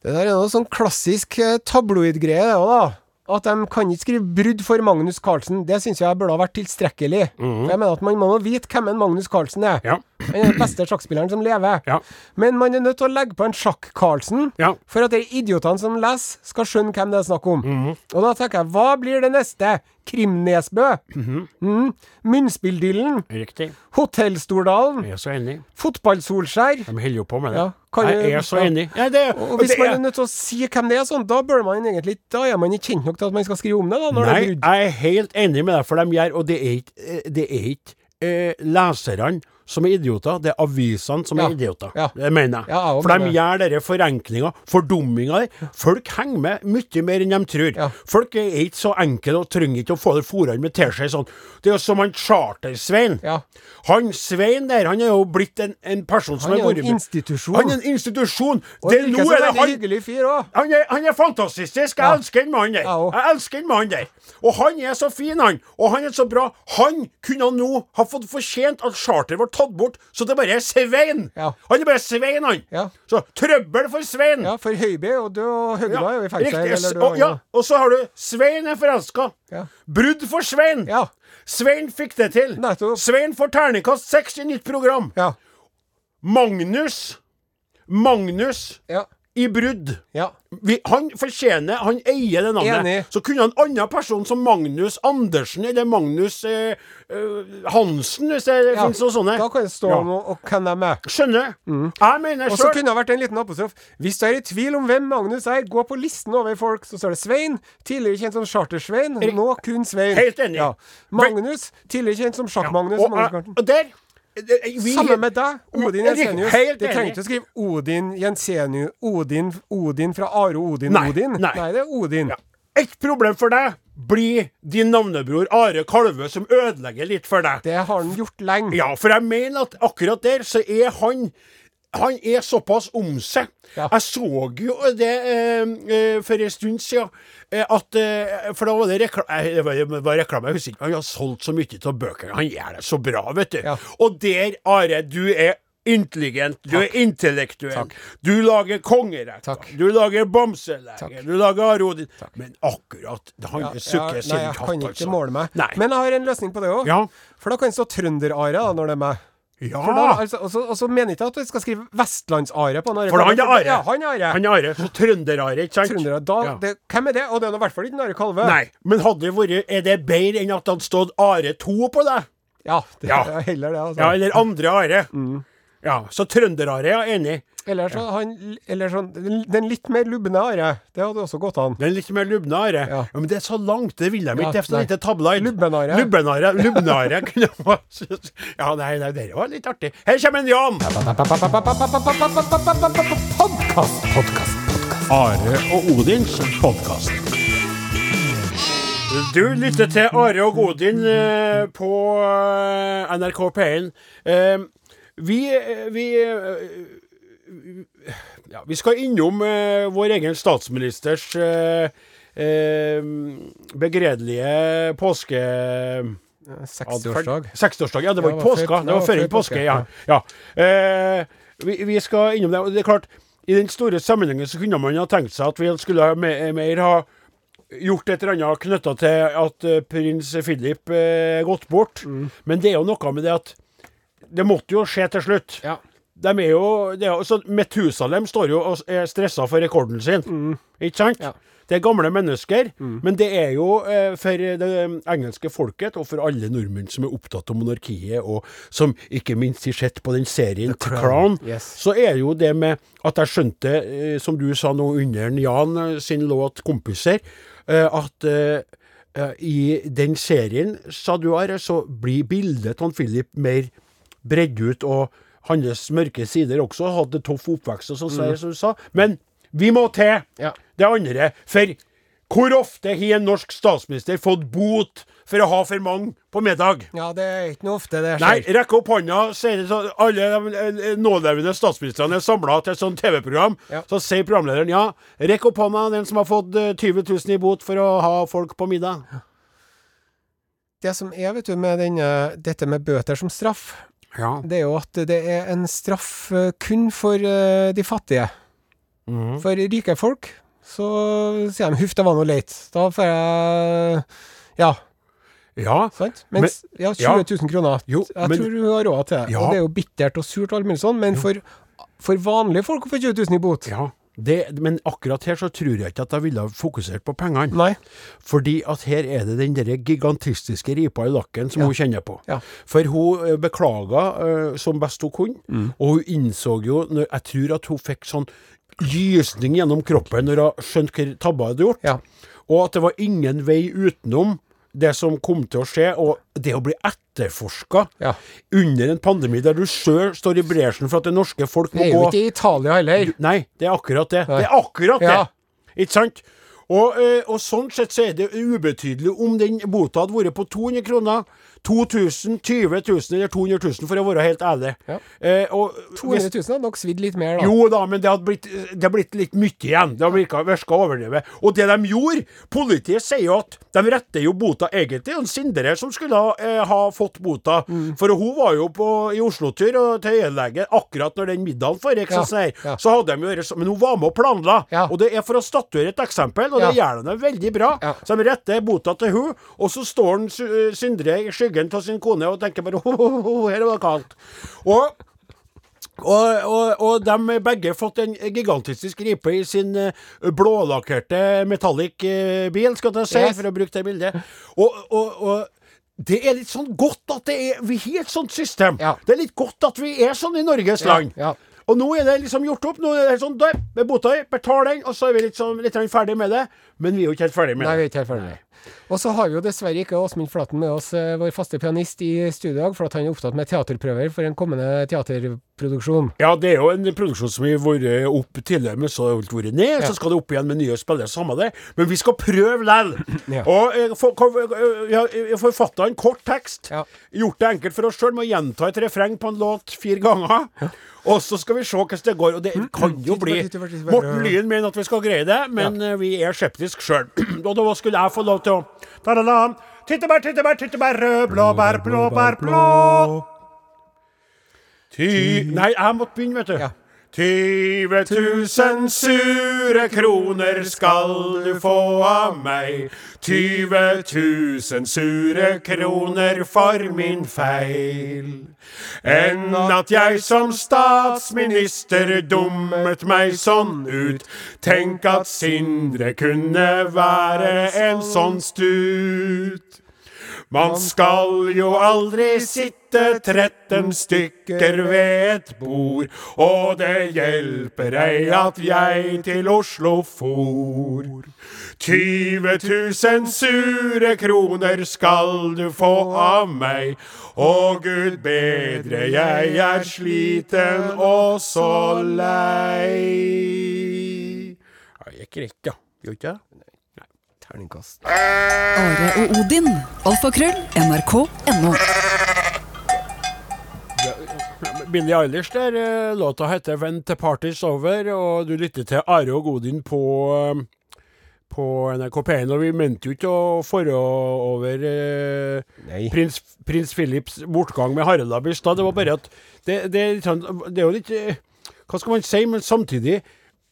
Det der er noe sånn klassisk eh, tabloidgreie, det òg, da. At de kan ikke skrive 'brudd for Magnus Carlsen'. Det syns jeg burde ha vært tilstrekkelig. For jeg mener at man må vite hvem en Magnus Carlsen er. Ja. Er den beste sjakkspilleren som lever. Ja. Men man er nødt til å legge på en Sjakk-Carlsen Ja. for at de idiotene som leser, skal skjønne hvem det er snakk om. Mhm. Og da tenker jeg, hva blir det neste? Krimnesbø? Mhm. mm. Munnspilldyllen? Riktig. Hotellstordalen? Jeg er så enig. Fotballsolskjær? De holder jo på med det. Ja, jeg er så enig. Ja, det, Og hvis det man er- nødt til å si hvem det er, sånn, da bør man egentlig Da er man ikke kjent nok til at man skal skrive om det, da, når Nei, det jeg er helt enig med deg, for de gjør Og det er ikke, eh, det er ikke eh, leserne som er idioter, det er avisene som Ja, er idioter. ja. Det mener jeg. Ja, for de gjør denne forenklinga, fordumminga der. Folk henger med mye mer enn de tror. Folk er ikke så enkle og trenger ikke å få det fôret med teskje sånn. Det er jo som han Charter-Svein. Ja. Han Svein der, han er jo blitt en, en person som Han er vært en institusjon. Han er en institusjon. Og Det, nå er det han hyggelig fyr òg. han er, han er fantastisk. Jeg elsker den mannen der. Jeg. Elsker den mannen der. Og han er så fin, han. Og han er så bra. Han kunne nå ha fått fortjent at charter ble tatt bort, så det bare er Svein. Ja. Han er bare Svein, han. Ja. Så trøbbel for Svein. Ja, for er jo død, og Høgda er jo i fengsel. du og, ja, og så har du Svein er forelska. Ja. Brudd for Svein. Ja. Svein fikk det til. Nettopp. Svein får terningkast seks i nytt program. Ja. Magnus Magnus Ja. I brudd. ja. Vi, han fortjener Han eier det navnet. Enig. Så kunne en annen person som Magnus Andersen eller Magnus eh, eh, Hansen, hvis det Ja, finnes noen sånne Da kan det stå Ja. noe og hvem de er. Skjønner? Jeg mener Og så kunne det vært en liten apostrof. Hvis du er i tvil om hvem Magnus er, gå på listen over folk. Så står det Svein, tidligere kjent som Charter-Svein, nå kun Svein. Helt enig. Ja. Magnus, tidligere kjent som Sjakk-Magnus. og, og og der Samme med deg, Odin Jensenius. Det trenger ikke å skrive Odin Jensenius Odin, Odin fra Are Odin Nei, Odin. nei. det er Odin. Ja. Et problem for deg blir din navnebror Are Kalvø, som ødelegger litt for deg. Det har han gjort lenge. Ja, for jeg mener at akkurat der så er han Han er såpass om seg. Ja. Jeg så jo det eh, eh, for en stund siden eh, at eh, For da var det reklame Det var, reklame, jeg husker ikke. Han har solgt så mye av bøkene. Han gjør det så bra, vet du. Ja. Og der, Are, du er intelligent, du er intellektuell. Takk. Du lager kongerekker. Du lager bamseleger. Du lager Arodin. Men akkurat Han Ja, sukker ja, nei, jeg kan ikke altså. måle meg. Nei. Men jeg har en løsning på det òg. Ja. For da kan det stå Trønder-Are når det er meg. Ja. For da, altså, og så- og så mener ikke at du skal skrive Vestlands-Are på han Are. For han er Are. Ja, han er Are. Han er Are. Trønder-Are, ikke sant? Trønder, Da, Ja. det, hvem er det? Og det er i hvert fall ikke Are Kalve. Nei, men hadde det vært Er det bedre enn at hadde stått Are 2 på deg? Ja, det Ja. er heller det, altså. Ja, eller andre Are? Mm. Ja, så trønder-Are, er enig. Eller, så, han, eller sånn Den litt mer lubne Are. Det hadde også gått an. Den litt mer lubne Are. Ja. Ja. men det er så langt, det vil de Ja, ikke. Det er så tabloid. Lubben-Are. Lubben-Are. Lubben-Are <laughs> kunne Ja, nei, nei, det var litt artig. Her kommer en Jan! Podkast, podkast. Are og Odins podkast. Du lytter til Are og Odin eh, på eh, NRK P1. Eh, vi vi, ja, vi skal innom eh, vår egen statsministers eh, eh, begredelige påske... 60-årsdag. 60-årsdag, ja. Det var Ja, ikke påska. Det var før påske, ja. ja. Eh, vi, vi skal innom det. Og det er klart, i den store sammenhengen så kunne man ha tenkt seg at vi skulle mer, mer ha gjort et eller annet knytta til at eh, prins Philip eh, gått bort. Mm. Men det er jo noe med det at det måtte jo skje til slutt. Ja. De er jo, er jo så Metusalem står jo og er stressa for rekorden sin. Ikke sant? Mm. Ja. Det er gamle mennesker, men det er jo eh, for det engelske folket, og for alle nordmenn som er opptatt av monarkiet, og som ikke minst har sett på den serien The Crown, Yes. så er det jo det med at jeg skjønte, eh, som du sa nå under Jan eh, sin låt 'Kompiser', eh, at eh, eh, i den serien, sa du Are, så blir bildet av Philip mer bredd ut, og hans mørke sider også hadde tøff oppvekst, og sånn som som du sa. Men vi må til Ja. det andre. For hvor ofte har en norsk statsminister fått bot for å ha for mange på middag? ja, det er ikke noe ofte det skjer. Nei, rekke rekk opp hånda, sier så alle de eh, nålevende statsministrene er samla til et sånt TV-program. Ja. Så sier programlederen ja, rekk opp hånda, den som har fått eh, 20 000 i bot for å ha folk på middag. Det som er, vet du, med denne, dette med bøter som straff, Ja. det er jo at det er en straff eh, kun for eh, de fattige. Mm. For rike folk så sier de 'huff, det var noe leit'. Da får jeg Ja, ja. sant? Mens ja, 20 ja. 000 kroner. Jo, jeg men- tror du har råd til det. Ja. Og det er jo bittert og surt og alt mulig sånn, men for, for vanlige folk å få 20 000 i bot ja. Det, men akkurat her så tror jeg ikke at jeg ville fokusert på pengene. Nei. Fordi at her er det den derre gigantistiske ripa i lakken som Ja. hun kjenner på. Ja. For hun eh, beklaga uh, som best hun kunne, Mm. og hun innså jo Jeg tror at hun fikk sånn gysning gjennom kroppen når hun skjønte hva tabba hun hadde gjort. Ja. Og at det var ingen vei utenom det som kom til å skje. Og det å bli etterforska Ja. under en pandemi der du sjøl står i bresjen for at det norske folk må gå Det er jo gå ikke i Italia heller. Nei, det er akkurat det. Nei. Det er akkurat Ja. det. Ikke sant? Og, eh, og sånn sett så er det ubetydelig om den bota hadde vært på 200 kroner, 2000, 20 000 eller 200 000, for å være helt ærlig. Ja. Eh, og 200 000 hadde nok svidd litt mer, da. jo da, men det hadde blitt, det hadde blitt litt mye igjen. Det hadde virka, overdrevet. Og det de gjorde Politiet sier jo at de retter jo bota egentlig til Sindre som skulle ha, eh, ha fått bota. Mm. For hun var jo på, i Oslo-tur og til øyelege akkurat når den middagen foregikk. Ja, så ja. Så hadde de jo Men hun var med og planla. Og det er for å statuere et eksempel, og det gjør de veldig bra. Så de retter bota til hun, og så står den Sindre i skyggen av sin kone og tenker bare <laughs> ho, ho, ho, her var det kaldt. Og og, og, og de begge fått en gigantisk ripe i sin eh, blålakkerte metallic eh, bil, skal jeg si, Yes. for å bruke det bildet. Og, og, det er litt sånn godt at det er Vi har et sånt system. Ja. Det er litt godt at vi er sånn i Norges land. ja. Og nå er det liksom gjort opp. Nå er det sånn med bota i, betal den, og så er vi sånn litt ferdig med det. Men vi er jo ikke helt ferdig med Nei, vi det. er ikke helt ferdig. Og så har vi jo dessverre ikke Åsmund Flaten med oss, eh, vår faste pianist, i studio i dag, for at han er opptatt med teaterprøver for en kommende teaterproduksjon. Ja, det er jo en produksjon som har vært opp tidligere, men så har det vært ned. Ja. Så skal det opp igjen med nye spillere, samme det. Men vi skal prøve likevel. <laughs> Ja. Og jeg for- forfatta en kort tekst. Ja. Gjort det enkelt for oss sjøl med å gjenta et refreng på en låt fire ganger. Og så skal vi se hvordan det går. Og det kan jo bli. Morten Lyen mener at vi skal greie det, men eh, vi er skeptiske sjøl. <clears throat> og da skulle jeg få lov til å Ta-da-da. Tyttebær, tyttebær, tyttebær, rød, blåbær, blåbær, blå. Ty... Nei, jeg måtte begynne, vet du. Ja. 20 000 sure kroner skal du få av meg. 20 000 sure kroner for min feil. Enn at jeg som statsminister dummet meg sånn ut. Tenk at Sindre kunne være en sånn stut. Man skal jo aldri sitte 13 stykker ved et bord, og det hjelper ei at jeg til Oslo for. 20 000 sure kroner skal du få av meg, og gud bedre, jeg er sliten og så lei. Ja, det gikk ja. Gjorde ikke det? Terningkast. Are og Odin. Alfakrøll. NRK.no. Billie Eilish der, eh, låta heter 'When the Party's Over', og du lytter til Are og Odin på eh, på NRK P1, og vi mente jo ikke å forå over eh, prins, prins Philips bortgang med Harald i. Det var bare at det, det, er litt sånn- det er jo litt eh, Hva skal man si? Men samtidig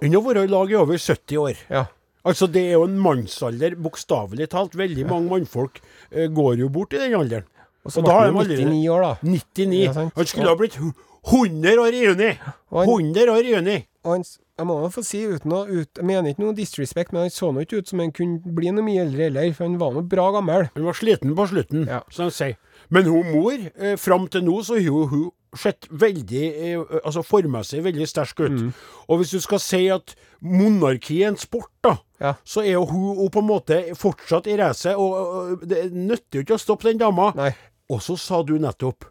Han har vært i lag i over 70 år. Ja. Altså, det er jo en mannsalder, bokstavelig talt. Veldig mange mannfolk eh, går jo bort i den alderen. Og så ble han 99 år, da. 99. Ja, han skulle ha blitt 100 år i juni! 100 år i juni! Og han, jeg må jo få si, uten å ut, jeg mener ikke noe disrespect, men han så nå ikke ut som han kunne bli noe mye eldre heller, for han var nå bra gammel. Han var sliten på slutten, Ja. som de sier. Men hun mor, eh, fram til nå, så har hun sett veldig eh, Altså formmessig veldig sterk ut. Mm. Og hvis du skal si at monarki er en sport, da, Ja. så er jo hun, på en måte fortsatt i racet. Og, det nytter jo ikke å stoppe den dama. Nei. Og så sa du nettopp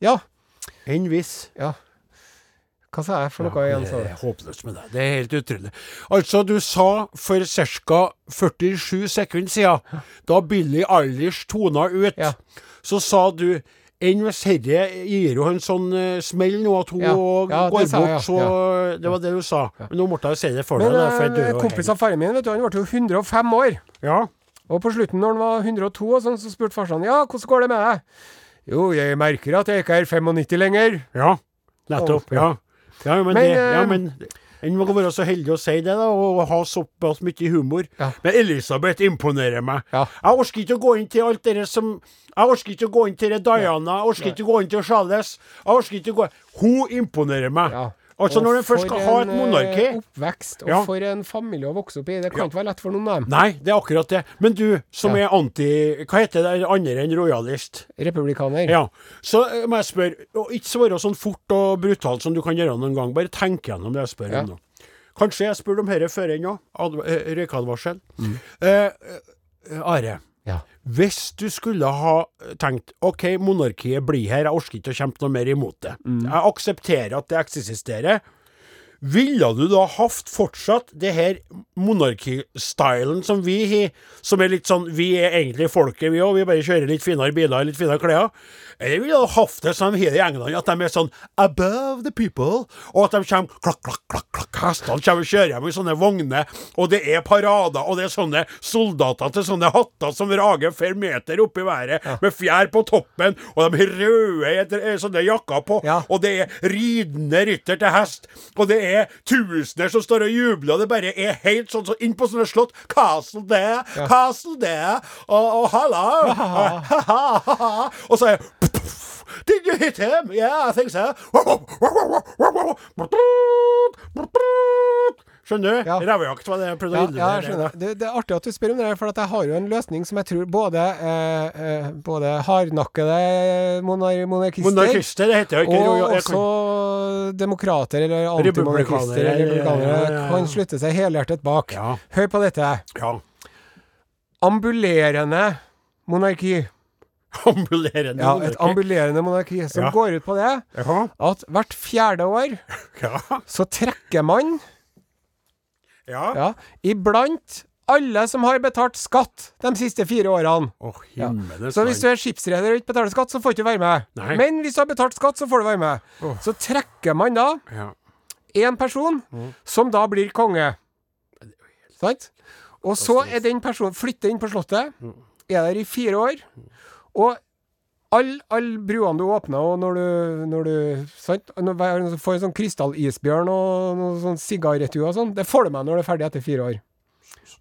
Ja. Enn hvis. Ja. Hva sa jeg for noe igjen? det er håpløst med deg. Det er helt utrolig. Altså, du sa for ca. 47 sekunder siden, da Billy Eilish tona ut, Ja. så sa du enn hvis herre gir jo en sånn uh, smell nå, at hun Ja. Ja, går sa jeg, bort, så Det var det du sa. Men nå måtte jeg si det for Men deg. da, du er eh, jo kompis av faren min, vet du, han ble jo 105 år. Ja. Og på slutten, når han var 102, og sånn, så spurte farsan ja, hvordan går det med deg? Jo, jeg merker at jeg ikke er 95 lenger. ja. Nettopp. Ja. Ja, men, Men, det, ja, eh, men en må være så heldig å si det, da, og ha såpass mye humor. Ja. Men Elisabeth imponerer meg. Ja. Jeg orker ikke å gå inn til alt det som Jeg orker ikke å gå inn til Diana, jeg orker ikke å gå inn til Charles. Jeg orker ikke å gå Hun imponerer meg. Ja. Altså, Og når en først skal ha et en, monarki eh, Oppvekst, og Ja. for en familie å vokse opp i. Det kan Ja. ikke være lett for noen av dem. Nei, det er akkurat det. Men du, som Ja. er anti Hva heter det andre enn rojalist? Republikaner. Ja. Så eh, må jeg spørre, og ikke svare sånn fort og brutalt som du kan gjøre noen gang. Bare tenk gjennom det jeg spør om nå. Kanskje jeg spurte om dette før ennå. Røykadvarsel. Mm. Eh, eh, Are. Ja. Hvis du skulle ha tenkt OK, monarkiet blir her, jeg orker ikke å kjempe noe mer imot det. Mm. Jeg aksepterer at det eksisterer. Ville du da hatt fortsatt det her monarkistylen som vi har, som er litt sånn Vi er egentlig folket, vi òg. Vi bare kjører litt finere biler, litt finere klær. Eller ville du hatt det som de har i England, at de er sånn above the people, og at de kommer klakk, klakk, klakk, klakk, hestene kommer og kjører hjem i sånne vogner, og det er parader, og det er sånne soldater til sånne hatter som rager fem meter opp i været, med fjær på toppen, og de har røde eh, sånne jakker på, Ja. og det er ridende rytter til hest, og det er tusener som står og jubler, og det bare er helt sånn så inn på sånne slott. Castle there, castle there, og, og ha <laughs> og så er Did you hit him? Yeah, I think so. Skjønner du? Ja. Revejakt var det jeg prøvde å innrømme. ja. Det, det er artig at du spør om det, for jeg har jo en løsning som jeg tror både, eh, eh, både hardnakkede monar monarkister Monarkister, det heter jo jeg også demokrater eller antimonarkister eller republikanere kan slutte seg helhjertet bak. Hør på dette. Ja. Ambulerende monarki. Ambulerende Ja, et ambulerende monarki som Ja. går ut på det at hvert fjerde år <laughs> Ja. så trekker man Ja. ja, iblant alle som har betalt skatt de siste fire årene. Å, ja. Så hvis du er skipsreder og ikke betaler skatt, så får du ikke være med. Nei. Men hvis du har betalt skatt, så får du være med. Så trekker man da ja. én person, som da blir konge. Sant? Og så er den personen flytter inn på Slottet, er der i fire år, og alle all bruene du åpner, og når du, når du sant? Når du får en sånn krystallisbjørn og noe sånn sigarettur og sånn, det får du med når du er ferdig etter fire år.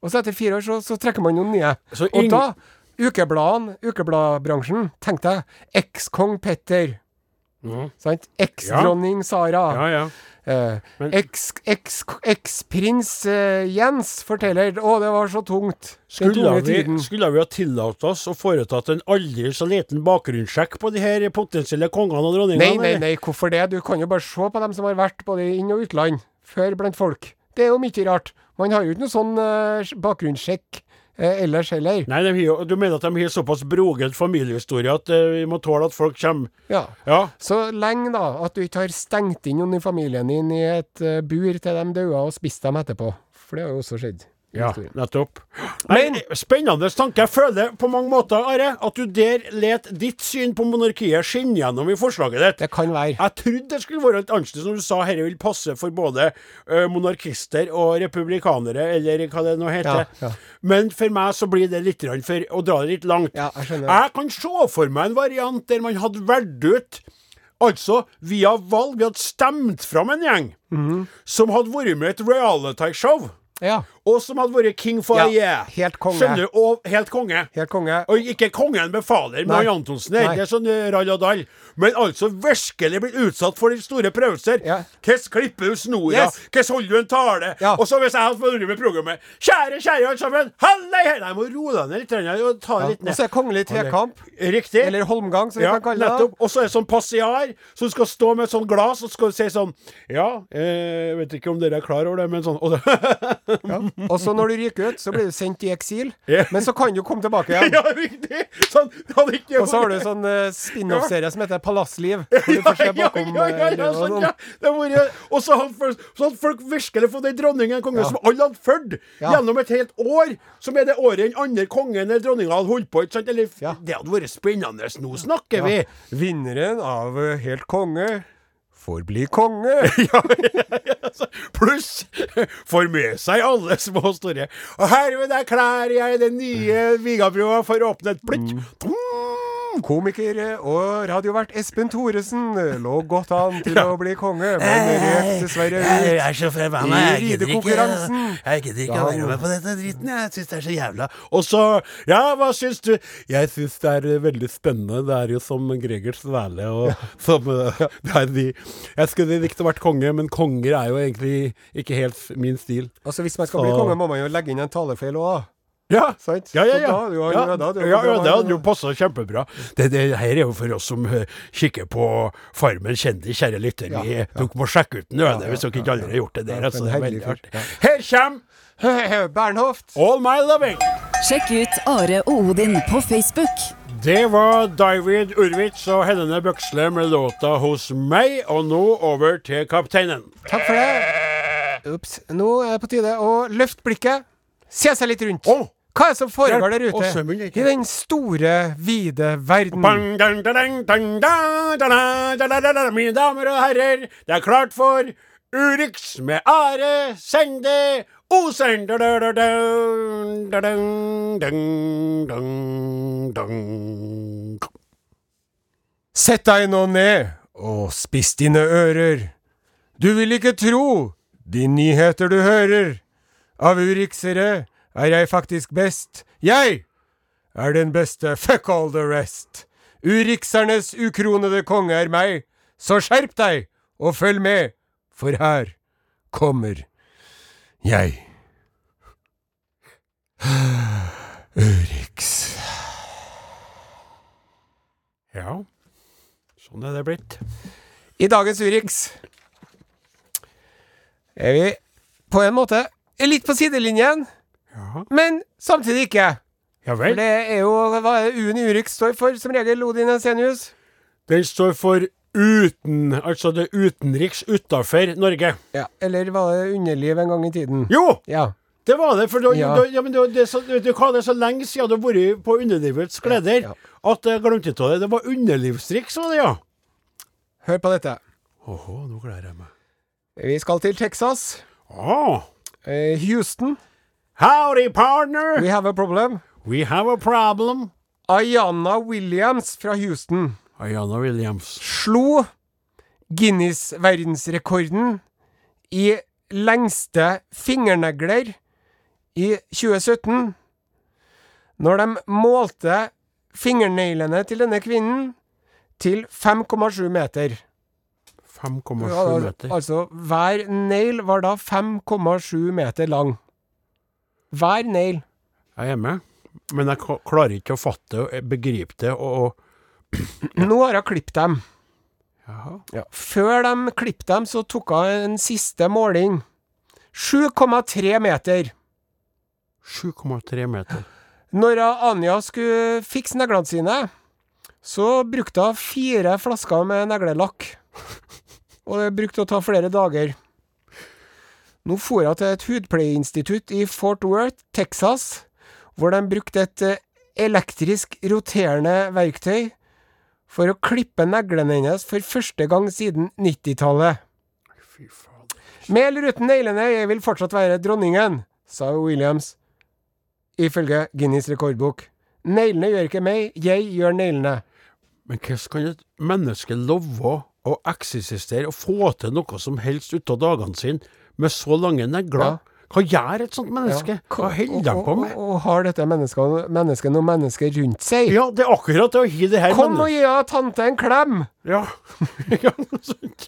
Og så etter fire år så, så trekker man noen nye. Så Og da, ukebladene, ukebladbransjen, tenk deg, eks-kong Petter, Mhm. sant? Eksdronning Sara. ja, ja. Eh, Men- eks- eks- Eks-prins eh, Jens forteller Å, det var så tungt. Skulle vi, skulle vi ha tillatt oss å foretatt en aldri så liten bakgrunnssjekk på de her potensielle kongene og dronningene? Nei, nei, nei, hvorfor det? Du kan jo bare se på dem som har vært både inn- og utland før blant folk. Det er jo mye rart. Man har jo ikke noe sånn eh, bakgrunnssjekk eh, ellers heller. Nei, har du mener at de har såpass broget familiehistorie at eh, vi må tåle at folk kommer Ja. Ja. Så lenge da at du ikke har stengt inn noen i familien din i et eh, bur til de døde og spist dem etterpå. For det har jo også skjedd. Ja, nettopp. Men Spennende tanke. Jeg føler på mange måter, Are, at du der let ditt syn på monarkiet skinne gjennom i forslaget ditt. Det kan være. Jeg trodde det skulle være litt annerledes når du sa dette vil passe for både ø, monarkister og republikanere, eller hva det nå heter. Ja, ja. Men for meg så blir det litt for å dra det litt langt. Ja, jeg skjønner. Jeg kan se for meg en variant der man hadde valgt ut Altså, via valg, vi hadde stemt fram en gjeng Mhm. som hadde vært med i et reality-show, Ja. Og som hadde vært king for Ja, a year. helt konge. Skjønner du? Og helt konge. Helt konge. Og ikke kongen befaler med Antonsen her, Nei. det er sånn eh, rall og dall. Men altså virkelig blitt utsatt for de store prøvelser. Ja. Hvordan klipper du snora? Yes. Hvordan holder du en tale? Ja. Og så hvis jeg hadde vært med programmet Kjære, kjære alle sammen! Hallei! hei, Jeg må roe deg ned litt og ta Ja. litt Og så er kongelig tekamp. Riktig. Eller holmgang, som vi kan kalle det. Og så er det sånn passiar, så skal stå med et sånt glass og skal si sånn Ja, eh, jeg vet ikke om dere er klar over det, men sånn og det. <laughs> Og så når du ryker ut, så blir du sendt i eksil. yeah. Men så kan du komme tilbake igjen. <laughs> Ja, riktig! Sånn, Og så har du sånn uh, spin-off-serie som heter Palassliv. Ja, ja, ja, og sånn, ja. Så hadde folk, så hadde folk virkelig fått ei dronning, en konge, som alle hadde fulgt gjennom et helt år. Som er det året den andre kongen eller dronninga hadde holdt på. Eller. Det hadde vært spennende. Nå snakker vi! Vinneren av eh, Helt konge får bli konge. <laughs> ja, Altså, Pluss får med seg alle små og store. Og herved erklærer jeg den nye Vigabrua for åpnet. plutt Mm. Komiker eh, og radiovert Espen Thoresen eh, lå godt an til å bli konge, men røk dessverre ut. er så forbanna. I ridekonkurransen. Jeg gidder ikke å være med på dette dritten. Jeg syns det er så jævla Og så Ja, hva syns du? Jeg syns det er eh, veldig spennende. Det er jo som Gregers Svele og <laughs> som eh, <laughs> det er de Jeg skulle likt å vært konge, men konger er jo egentlig ikke helt min stil. Altså Hvis man skal bli konge, må man jo legge inn en talefeil òg, Ja. sant? Ja, ja, ja. da jo ja, da, jo ja, ja, det hadde jo passa kjempebra. Det, det her er jo for oss som uh, kikker på Farmen kjendis, kjære lytter. Vi Ja, ja. tok må sjekke ut den Ja, ja, hvis dere ikke allerede har gjort det der. Ja, Altså, det er veldig artig. ja. Her kommer <laughs> Bernhoft. All My Loving. Sjekk ut Are og Odin på Facebook. Det var David Urwitz og Helene Bøksle med låta 'Hos meg', og nå over til kapteinen. Takk for det. Ops. Nå er det på tide å løfte blikket, se seg litt rundt. Å! Hva er det som foregår der ute? I den store, vide verden. Mine damer og herrer, det er klart for Urix med Are Sende Osen. Sett deg nå ned og spiss dine ører. Du vil ikke tro de nyheter du hører av urixere er jeg faktisk best. Jeg er den beste, fuck all the rest. Uriksernes ukronede konge er meg, så skjerp deg og følg med, for her kommer jeg. Urix. Ja, sånn er det blitt. I dagens Urix er vi på en måte litt på sidelinjen, Ja, men samtidig ikke. ja For det er jo hva U-en i Urix står for, som regel, Odin Ensenius? Den står for uten, altså det utenriks utafor Norge. Ja. Eller var det underliv en gang i tiden? Jo, Ja. det var det. For da, Ja. da, ja, men det, det, så, vet du hva, det er så lenge siden du har vært på underlivets gleder Ja, at jeg glemte av det. Det var underlivstriks, var det, ja. Hør på dette. Åhå, nå gleder jeg meg. Vi skal til Texas. Ah, Eh, Houston. Howdy, partner! We have a problem. We have a problem. Ayana Williams fra Houston Ayana Williams. slo Guinness-verdensrekorden i lengste fingernegler i 2017. Når de målte fingerneglene til denne kvinnen til 5,7 meter. 5,7 Ja, meter. altså, hver negl var da 5,7 meter lang. Hver negl. Jeg er med, men jeg klarer ikke å fatte og begripe det. Og, <clears throat> Nå har jeg klippet dem. Jaha. Ja. Før de klippet dem, så tok hun en siste måling. 7,3 meter. 7,3 meter. Når Anja skulle fikse neglene sine, så brukte hun fire flasker med neglelakk. <laughs> Og det brukte å ta flere dager. Nå for hun til et hudpleieinstitutt i Fort Worth, Texas, hvor de brukte et eh, elektrisk roterende verktøy for å klippe neglene hennes for første gang siden 90-tallet. Fy. Med eller uten neglene, jeg vil fortsatt være dronningen, sa Williams, ifølge Guinness rekordbok. Neglene gjør ikke meg, jeg gjør neglene. Men hvordan kan et menneske love å eksistere og få til noe som helst ut av dagene sine med så lange negler? Ja. Hva gjør et sånt menneske? Hva holder de på med? og, og har dette mennesket, mennesket noen mennesker rundt seg? Ja, det er akkurat det å gi det her Kom og gi henne tante en klem! Ja. ja, sånt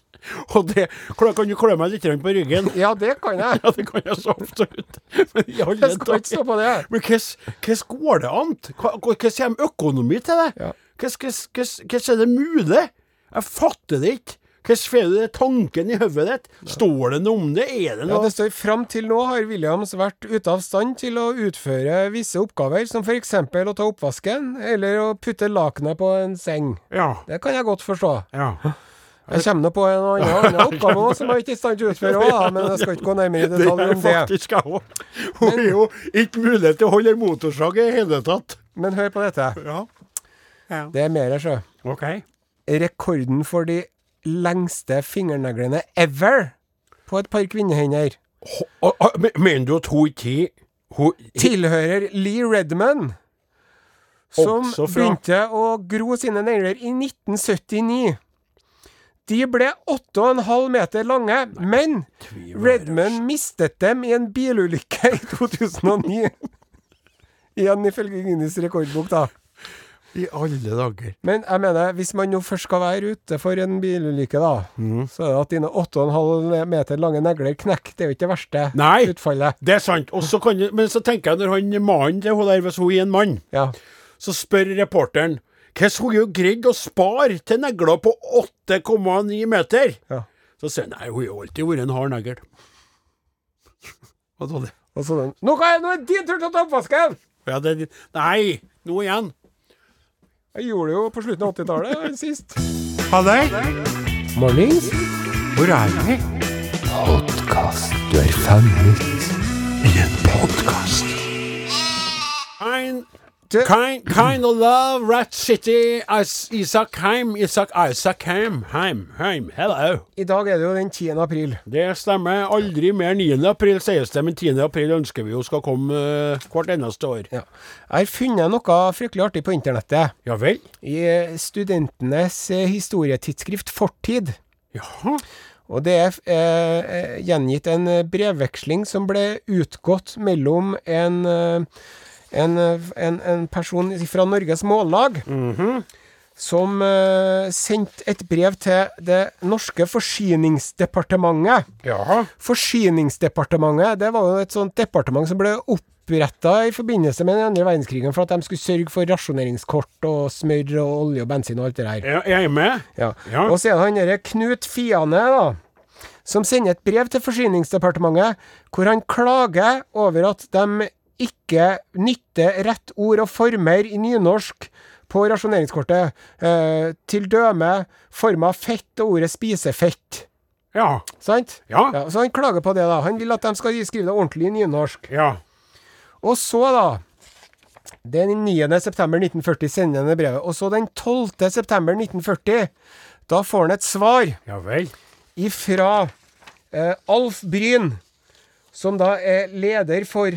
Og det Kan du klø meg litt på ryggen? Ja, det kan jeg. Ja, det kan jeg så absolutt. Men i alle Jeg skal ikke stå på det. Men hvordan går det an? Hvordan kommer økonomi til det? Ja. Hvordan- hvordan er det mulig? Jeg fatter det ikke. Hvordan får du tanken i hodet ditt? Står det noe om det? Er det noe Ja, det står Fram til nå har Williams vært ute av stand til å utføre visse oppgaver, som f.eks. å ta oppvasken, eller å putte lakenet på en seng. Ja. Det kan jeg godt forstå. ja. Jeg kommer nå på en annen, <laughs> oppgave også, som jeg ikke er i stand til å utføre òg, men jeg skal ikke gå nærmere i Det detalj om det. faktisk jeg òg. Hun har jo ikke mulighet til å holde en motorsag i hele tatt. Men hør på dette. Ja. ja. Det er mer, sjø. OK. Rekorden for de lengste fingerneglene ever på et par kvinnehender Mener du at hun ikke tilhører Lee Redman, som begynte å gro sine negler i 1979. De ble 8,5 meter lange, men Redman mistet dem i en bilulykke i <laughs> 2009. Igjen ifølge Guinness rekordbok, da. I alle dager. Men jeg mener, hvis man nå først skal være ute for en bilulykke, da, Mm. så er det at dine 8,5 meter lange negler knekker. Det er jo ikke det verste Nei. utfallet. Det er sant. Så du- men så tenker jeg, når han mannen til hun der, hvis hun er en mann, Ja. så spør reporteren hvordan hun jo greid å spare til negler på 8,9 meter. ja. Så sier han nei, hun har jo alltid vært en hard negl. Hva var det? Og så den nå er det din tur til å ta oppvasken! Ja, det Nei, nå igjen. Jeg gjorde det jo på slutten av 80-tallet <laughs> sist. Ha det. Mornings. Hvor er vi? podkast. Du er fanget i en podkast. Kind, Kind, kind of love, Rat City, Is- Isak Heim, Isak Isak Heim, Heim, Heim, hello. I dag er det jo den 10. april. Det stemmer. Aldri mer 9. april sies det, men 10. april ønsker vi jo skal komme uh, hvert eneste år. Ja. Jeg har funnet noe fryktelig artig på internettet. Ja vel? I eh, studentenes eh, historietidsskrift Fortid. Jaha. Og det er eh, gjengitt en brevveksling som ble utgått mellom en, eh, en, en, en person fra Norges Mållag som uh, sendte et brev til det norske forsyningsdepartementet. Jaha. Forsyningsdepartementet det var jo et sånt departement som ble oppretta i forbindelse med den andre verdenskrigen for at de skulle sørge for rasjoneringskort og smør og olje og bensin og alt det der. Ja, jeg er med. Ja. Ja. Og så er det han derre Knut Fiane, da. Som sender et brev til Forsyningsdepartementet hvor han klager over at de ikke nytter rett ord og former i nynorsk på rasjoneringskortet. Eh, til døme forma fett og ordet spisefett. Ja. Sant? Ja. Ja, så han klager på det, da. Han vil at de skal skrive det ordentlig i nynorsk. Ja. Og så, da Den 9. september 1940 sender han det brevet. Og så den 12. september 1940, da får han et svar Ja vel. ifra eh, Alf Bryn, som da er leder for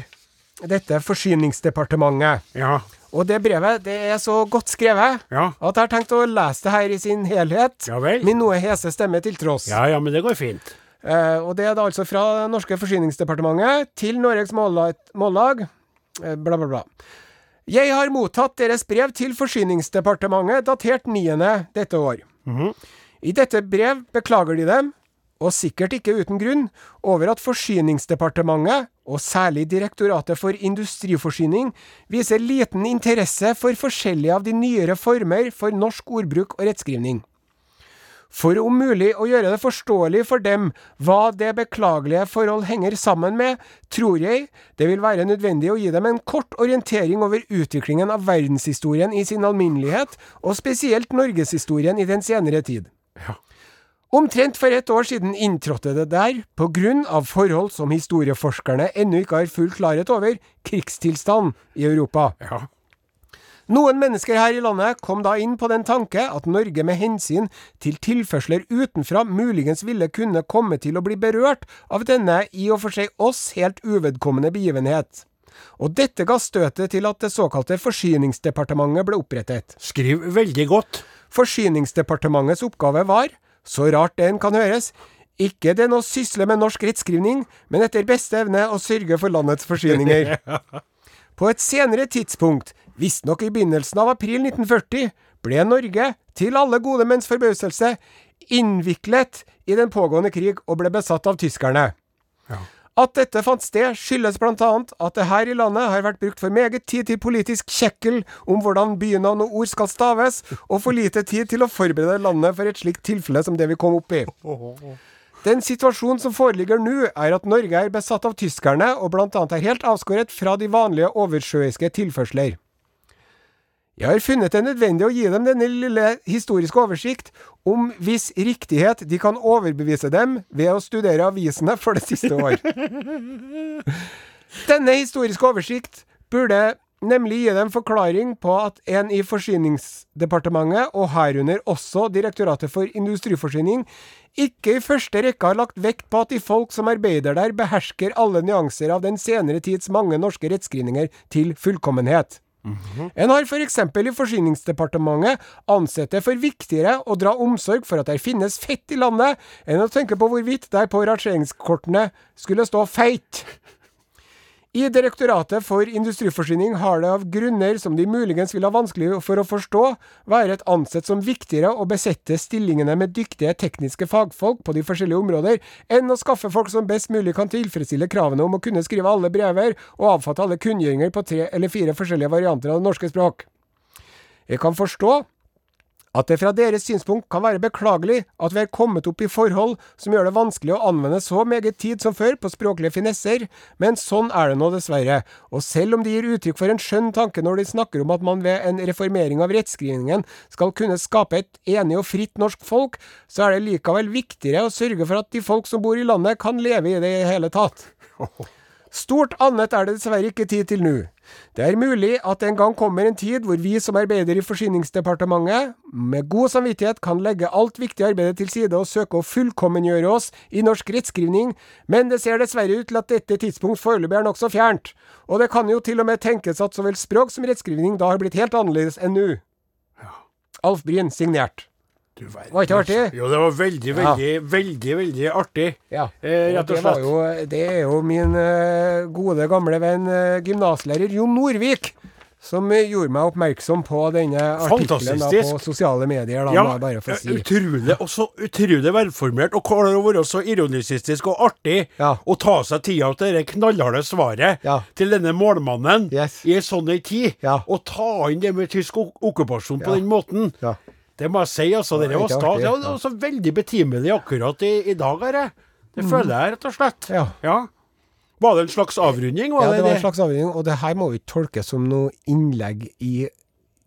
dette forsyningsdepartementet. Ja. Og det brevet det er så godt skrevet Ja. at jeg har tenkt å lese det her i sin helhet. Ja vel. Min noe hese stemme til tross. Ja ja, men det går fint. Eh, og det er da altså fra det norske forsyningsdepartementet til Norges Mållag, eh, bla, bla, bla. Jeg har mottatt deres brev til Forsyningsdepartementet datert 9. dette år. I dette brev beklager de dem, og sikkert ikke uten grunn, over at Forsyningsdepartementet, og særlig Direktoratet for industriforsyning, viser liten interesse for forskjellige av de nyere former for norsk ordbruk og rettskrivning. For om mulig å gjøre det forståelig for dem hva det beklagelige forhold henger sammen med, tror jeg det vil være nødvendig å gi dem en kort orientering over utviklingen av verdenshistorien i sin alminnelighet, og spesielt norgeshistorien i den senere tid. Omtrent for et år siden inntrådte det der, på grunn av forhold som historieforskerne ennå ikke har full klarhet over, krigstilstand i Europa. Ja. Noen mennesker her i landet kom da inn på den tanke at Norge med hensyn til tilførsler utenfra muligens ville kunne komme til å bli berørt av denne i og for seg oss helt uvedkommende begivenhet. Og dette ga støtet til at det såkalte Forsyningsdepartementet ble opprettet. Skriv veldig godt. Forsyningsdepartementets oppgave var, så rart det enn kan høres, ikke den å sysle med norsk rettskrivning, men etter beste evne å sørge for landets forsyninger. <laughs> På et senere tidspunkt, visstnok i begynnelsen av april 1940, ble Norge, til alle gode menns forbauselse, innviklet i den pågående krig og ble besatt av tyskerne. At dette fant sted, skyldes blant annet at det her i landet har vært brukt for meget tid til politisk kjekkel om hvordan bynavn og ord skal staves, og for lite tid til å forberede landet for et slikt tilfelle som det vi kom opp i. Den situasjonen som foreligger nå, er at Norge er besatt av tyskerne, og blant annet er helt avskåret fra de vanlige oversjøiske tilførsler. Jeg har funnet det nødvendig å gi dem denne lille historiske oversikt om hvis riktighet de kan overbevise dem ved å studere avisene for det siste år. <laughs> Denne historiske oversikt burde nemlig gi dem forklaring på at en i Forsyningsdepartementet, og herunder også Direktoratet for industriforsyning, ikke i første rekke har lagt vekt på at de folk som arbeider der, behersker alle nyanser av den senere tids mange norske rettskrivninger til fullkommenhet. En har for eksempel i Forsyningsdepartementet ansett det for viktigere å dra omsorg for at det finnes fett i landet, enn å tenke på hvorvidt der på rangeringskortene skulle stå feit. I Direktoratet for industriforsyning har det av grunner som de muligens vil ha vanskelig for å forstå, vært ansett som viktigere å besette stillingene med dyktige tekniske fagfolk på de forskjellige områder, enn å skaffe folk som best mulig kan tilfredsstille kravene om å kunne skrive alle brever og avfatte alle kunngjøringer på tre eller fire forskjellige varianter av det norske språk. Jeg kan forstå at det fra deres synspunkt kan være beklagelig at vi er kommet opp i forhold som gjør det vanskelig å anvende så meget tid som før på språklige finesser, men sånn er det nå dessverre, og selv om de gir uttrykk for en skjønn tanke når de snakker om at man ved en reformering av rettskrivningen skal kunne skape et enig og fritt norsk folk, så er det likevel viktigere å sørge for at de folk som bor i landet kan leve i det i hele tatt. <laughs> Stort annet er det dessverre ikke tid til nå. Det er mulig at det en gang kommer en tid hvor vi som arbeider i Forsyningsdepartementet, med god samvittighet kan legge alt viktig arbeid til side og søke å fullkommengjøre oss i norsk rettskrivning, men det ser dessverre ut til at dette tidspunkt foreløpig er nokså fjernt, og det kan jo til og med tenkes at så vel språk som rettskrivning da har blitt helt annerledes enn nå. Alf Bryn, signert. Du Var ikke artig? Jo, det var veldig, veldig, veldig veldig artig. Ja, Eh, rett og det, var slett. jo, det er jo min eh, gode gamle venn eh, gymnaslærer Jon Norvik som eh, gjorde meg oppmerksom på denne artikkelen på sosiale medier. Da, Ja, må jeg bare få si. utrolig, og så utrolig velformert, og klarer å være så ironisistisk og artig, Ja. og ta seg tida til det knallharde svaret Ja. til denne målmannen Yes. i en sånn tid, Ja. og ta inn det med tysk ok- okkupasjon på den måten. Det må jeg si, altså. Det Det var stas. Det var også veldig betimelig akkurat i, i dag, jeg. Det føler jeg, rett og slett. Ja. Ja. Var det en slags avrunding? Ja, det det var en slags avrunding. og det her må jo ikke tolkes som noe innlegg i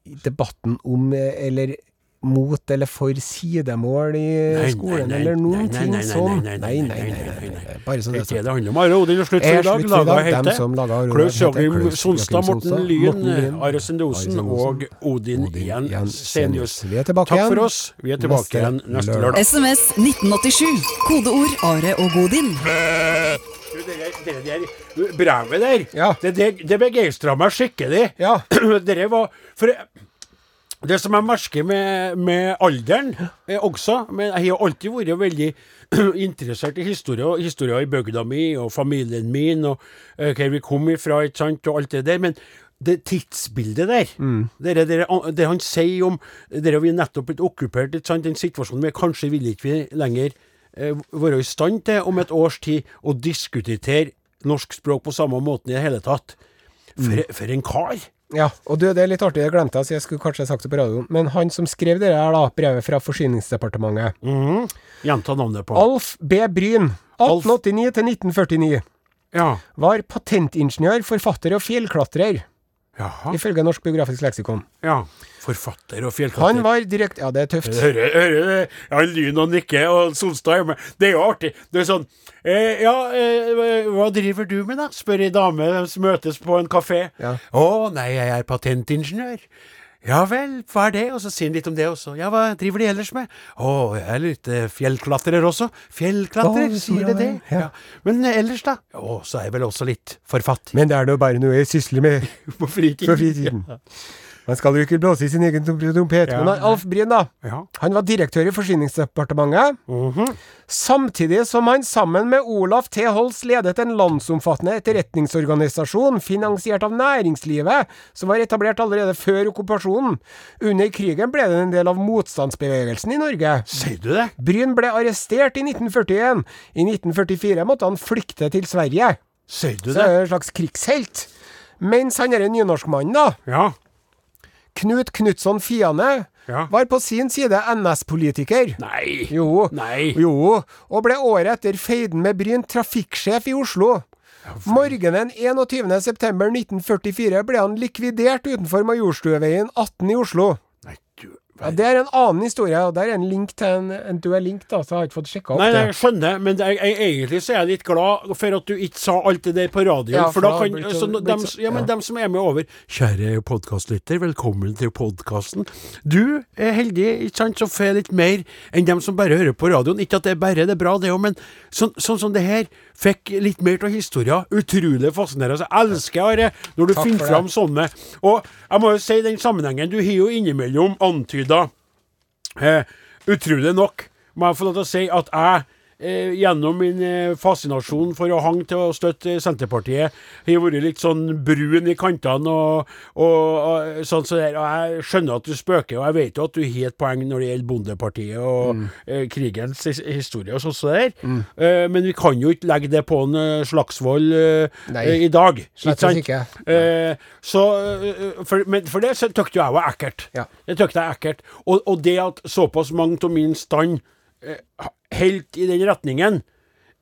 i debatten om eh, eller mot eller for sidemål i Nei, skolen, nei, nei, eller noen ting sånn. nei, Nei, nei. Bare så Det det er er det sagt. det handler om. Are Odin og slutt for Er i dag. Laga heter Klaus Joachim Sonstad, Morten Lyen, Are Sendosen og Odin Jens igjen Senius. Vi er tilbake Takk for oss. Vi er tilbake igjen neste lørdag. SMS 1987. Kodeord Are og Godin. Det der- det brevet der, det, det, det begeistra meg skikkelig. Ja. Dere var For det som jeg merker med, med alderen eh, også Men jeg har alltid vært veldig <clears throat> interessert i historie, og historier i bygda mi og familien min og eh, hvor vi kom ifra, ikke sant, og alt det der. Men det tidsbildet der, mm. det, det han sier om det vi nettopp blitt okkupert, ikke sant, den situasjonen vi kanskje vil ikke vi lenger eh, være i stand til om et års tid å diskutere norsk språk på samme måten i det hele tatt. For, for en kar! Ja, og du, det er litt artig, jeg glemte det, så jeg skulle kanskje sagt det på radioen. Men han som skrev det her, da, brevet fra Forsyningsdepartementet, Mhm. Gjenta navnet på. Alf B. Bryn, Alf- 1889 til 1949, Ja. var patentingeniør, forfatter og fjellklatrer, Jaha. ifølge Norsk biografisk leksikon. Ja. Forfatter og Han var direkt Ja, det er tøft. Hører, hører ja, Lyn og Nikke og Solstad er med. Det er jo artig. Det er sånn eh, Ja, eh, hva driver du med, da? spør ei dame som møtes på en kafé. Ja. Å, nei, jeg er patentingeniør. Ja vel, hva er det? Og så sier han litt om det også. Ja, hva driver de ellers med? Å, jeg er litt eh, fjellklatrer også. Fjellklatrer, Å, sier ja det det? vel, ja. Ja. Men eh, ellers, da? Å, så er jeg vel også litt forfatter. Men det er nå bare noe jeg sysler med <laughs> På fritiden. på fritiden. Man skal jo ikke blåse i sin egen trom- trompet. Ja. Men Alf Bryn, da. Ja. Han var direktør i Forsyningsdepartementet. Mhm. Samtidig som han sammen med Olaf T. Holst ledet en landsomfattende etterretningsorganisasjon finansiert av næringslivet, som var etablert allerede før okkupasjonen. Under krigen ble det en del av motstandsbevegelsen i Norge. Sier du det? Bryn ble arrestert i 1941. I 1944 måtte han flykte til Sverige. Sier du det? Så er det en slags krigshelt. Mens han er en nynorskmann, da, Ja. Knut Knutson Fiane, Ja. var på sin side NS-politiker. Nei. Jo. Nei. Jo, og ble året etter feiden med Bryn trafikksjef i Oslo. Morgenen 21.9.1944 ble han likvidert utenfor Majorstueveien 18 i Oslo. Ja, Det er en annen historie, og der er en link til en, en du er link, da, så jeg har ikke fått sjekka opp Nei, nei, jeg skjønner, men det, jeg, jeg, egentlig så er jeg litt glad for at du ikke sa alt det der på radioen. Ja, for, da kan blitt så, så- dem, ja, men ja. dem som er med over Kjære podkastlytter, velkommen til podkasten. Du er heldig, ikke sant, som får litt mer enn dem som bare hører på radioen. Ikke at det er bare det er bra, det òg, men sånn, sånn som det her fikk litt mer av historien. Utrolig fascinerende. Jeg elsker Are når du Takk finner fram sånne. Og jeg må jo si den sammenhengen, du har jo innimellom antyda Eh, utrolig nok må jeg få lov til å si at jeg eh, gjennom min eh, fascinasjon for å hang til å støtte Senterpartiet, har vært litt sånn brun i kantene og, og, og sånn så der. Og jeg skjønner at du spøker, og jeg vet jo at du har et poeng når det gjelder Bondepartiet og eh, krigens historie og sånn så der. Eh, men vi kan jo ikke legge det på en eh, Slagsvold eh, i dag. Slett ikke. Eh, så, for, men for det så tykte jo jeg var ekkelt. Ja. Det tykte jeg ekkelt. Og, og det at såpass mange av min stand eh, helt i den retningen,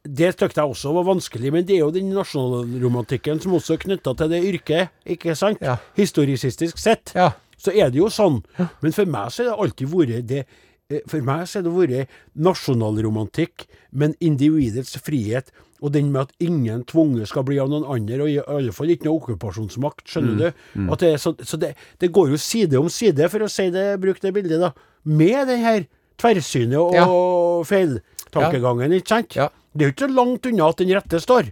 det syntes jeg også var vanskelig. Men det er jo den nasjonalromantikken som også er knytta til det yrket, ikke sant? Ja. Historisistisk sett. Ja. Så er det jo sånn. Men for meg så er det alltid vært det eh, For meg så er det vært nasjonalromantikk, men individets frihet. Og den med at ingen tvunget skal bli av noen andre, og i alle fall ikke noe okkupasjonsmakt. Skjønner du? At det så så det, det går jo side om side, for å si det, bruk det bildet, da. Med det her tverrsynet og Ja. feiltankegangen, ikke sant? Ja. Det er jo ikke så langt unna at den rette står.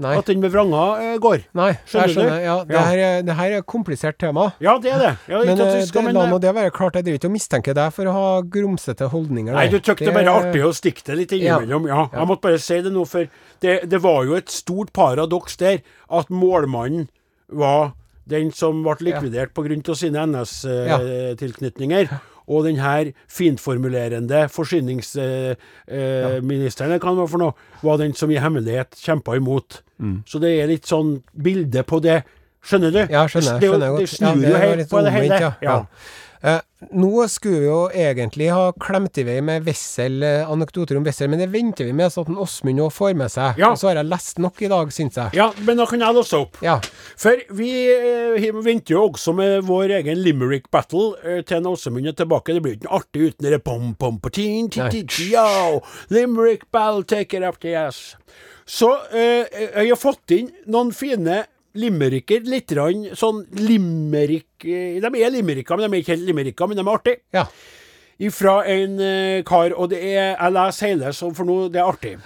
Nei. At den med vranga eh, går. Nei, Skjønner skjønner. du? Ja, det, Ja. her er, det her er komplisert tema. Ja, det er det. Ja, Men eh, skal, men, la nå det være klart, jeg driver ikke og mistenker deg for å ha grumsete holdninger. Nei, du syntes det bare artig å stikke det litt Ja. innimellom. Ja. Jeg måtte bare si det nå, for det, det var jo et stort paradoks der at målmannen var den som ble likvidert på grunn av sine NS-tilknytninger. Og den her fintformulerende forsyningsministeren, eh, kan det var for noe, var den som i hemmelighet kjempa imot. Så det er litt sånn bilde på det. Skjønner du? Ja, skjønner, det, er skjønner jeg godt. Det snur jo ja, helt på det hele. ja. Ja. Eh, nå skulle vi jo egentlig ha klemt i vei med Wessel, anekdoter om Wessel, men det venter vi med så at en Åsmund nå får med seg. Ja. Og så har jeg lest nok i dag, syns jeg. ja, men da kan jeg låse opp. Ja. For vi eh, venter jo også med vår egen Limerick Battle eh, til Åsmund er tilbake. Det blir jo ikke artig uten det pom pom patin, ti, ti, ti, yo. Limerick Battle, take it up to yes. Så eh, jeg har fått inn noen fine limericker, litt grann sånn limerick eh, De er limericker, men de er ikke helt limericker, men de er artige. ja. Ifra en eh, kar, og det er Jeg leser hele, så for nå det er artig.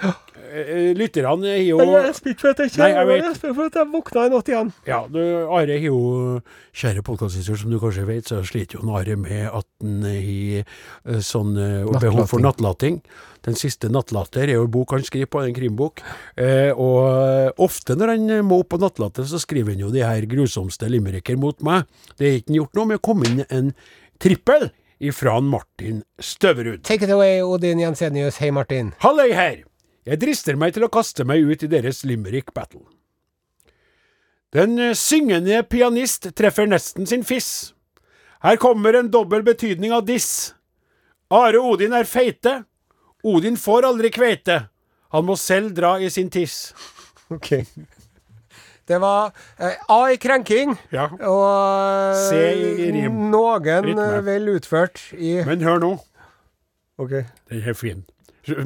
Eh, Lytterne har jo Jeg er spent for at jeg Nei, jeg jeg for at jeg våkna i natt igjen. Ja, du, Are har jo Kjære podkastlytter, som du kanskje vet, så sliter jo Are med at han har eh, sånn eh, behov for nattlating. Den siste nattlater er jo en bok han skriver på, en krimbok. Eh, og eh, ofte når han eh, må opp på nattlater, så skriver han jo de her grusomste limericker mot meg. Det er ikke gjort noe med å komme inn en trippel ifra Martin Støverud. Take it away, Odin Jensenius. Hei, Martin. Halløy her! Jeg drister meg til å kaste meg ut i deres limerick battle. Den eh, syngende pianist treffer nesten sin fiss. Her kommer en dobbel betydning av diss. Are Odin er feite. Odin får aldri kveite. Han må selv dra i sin tiss. <laughs> Ok. Det var eh, A i krenking, Ja. og eh, C i rim. noen Rytme. eh, vel utført i Men hør nå. Ok. Den er fin.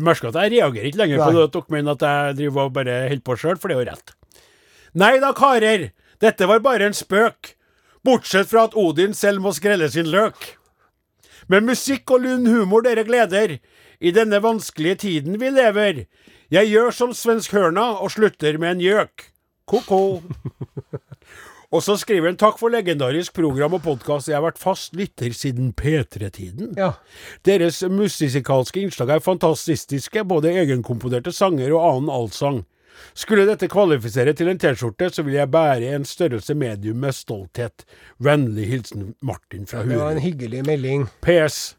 Merk at jeg reagerer ikke lenger på Nei. det at dere mener at jeg driver og bare holder på sjøl, for det er jo rett. Nei da, karer. Dette var bare en spøk. Bortsett fra at Odin selv må skrelle sin løk. Med musikk og lund humor dere gleder, i denne vanskelige tiden vi lever. Jeg gjør som svensk hørna og slutter med en gjøk. Ko-ko. <laughs> Og så skriver han takk for legendarisk program og podkast. Jeg har vært fast lytter siden P3-tiden. Ja. Deres musikalske innslag er fantastiske, både egenkomponerte sanger og annen allsang. Skulle dette kvalifisere til en T-skjorte, så vil jeg bære en størrelse medium med stolthet. Vennlig hilsen Martin fra Det var en hyggelig melding. PS.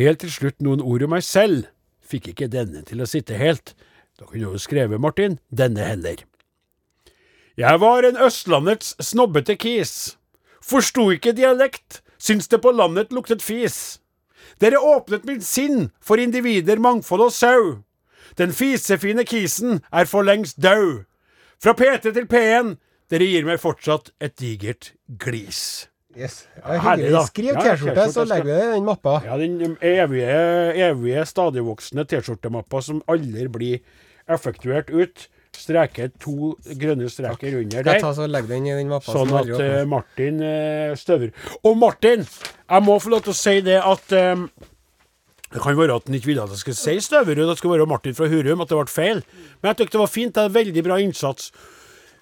Helt til slutt noen ord om meg selv. Fikk ikke denne til å sitte helt. Da kunne du jo skrevet, Martin, denne heller. Jeg var en Østlandets snobbete kis. Forsto ikke dialekt, syns det på landet luktet fis. Dere åpnet mitt sinn for individer, mangfold og sau. Den fisefine kisen er for lengst dau. Fra P3 til P1, dere gir meg fortsatt et digert glis. Yes. Er Herlig, da. Skriv T-skjorte så legger vi det i den mappa. Ja, den evige, evige stadigvoksende T-skjortemappa som aldri blir effektuert ut. Streker to grønne streker under Skal der. så? Sånn at uh, Martin uh, støver. Og Martin, jeg må få lov til å si det at um, Det kan være at han ikke ville at jeg skulle si Støverud, at det skulle være Martin fra Hurum, at det ble feil. Men jeg syntes det var fint. Det er veldig bra innsats.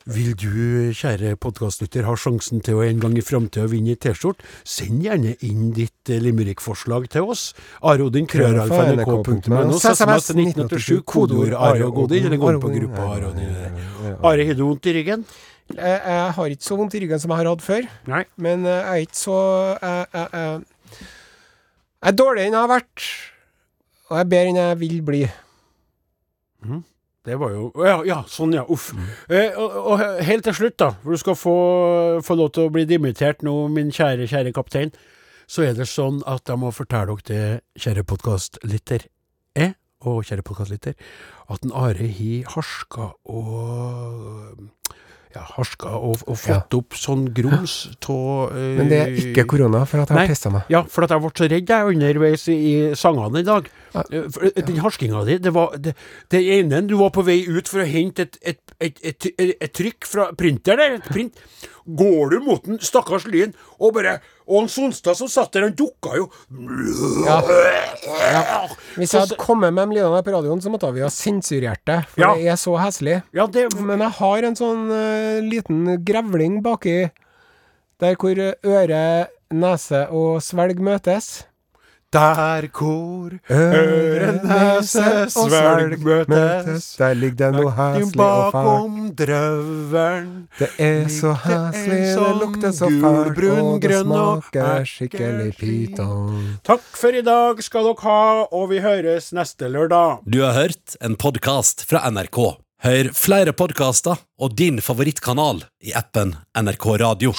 Vil du, kjære podkastlytter, ha sjansen til å en gang i framtida vinne ei T-skjorte? Send gjerne inn ditt eh, limerickforslag til oss. Arodin krøralfa.nrk.no. SMS 1987, kodeord Are og Godin, eller gå inn på gruppa Arodin. Are, har du vondt i ryggen? Jeg, har ikke så vondt i ryggen som jeg har hatt før, Nei. men eh, jeg er ikke så Jeg, jeg, er dårligere enn jeg har vært, og jeg er bedre enn jeg vil bli. Det var jo Ja, ja sånn, ja. Uff. Eh, og, og helt til slutt, da, for du skal få, få lov til å bli dimittert nå, min kjære, kjære kaptein, så er det sånn at jeg må fortelle dere det, kjære podkastlytter, jeg og kjære podkastlytter, at en Are har harska og ja, harska og, og fått opp sånn grums av Men det er ikke korona, for at jeg har pissa meg. ja, for at jeg ble så redd jeg underveis i, sangene i dag. Ja. Eh, For eh, den harskinga di, det var det, det ene du var på vei ut for å hente et, et, et, et, et, et trykk fra printeren der, print. Går du mot den stakkars Lyn, og bare Og han Sonstad som satt der, han dukka jo Ja. Hvis jeg hadde kommet med de lydene på radioen, så måtte vi ha sensurert det, for Ja. det er så heslig. Ja, det Men jeg har en sånn uh, liten grevling baki der hvor øre, nese og svelg møtes. Der hvor øre, nese, svelg møtes. Der ligger det noe heslig og fælt. Bakom drøvelen Det er så heslig, det sånn lukter så fælt, og det smaker skikkelig pyton. Takk for i dag skal dere ha, og vi høres neste lørdag. Du har hørt en podkast fra NRK. Hør flere podkaster og din favorittkanal i appen NRK Radio.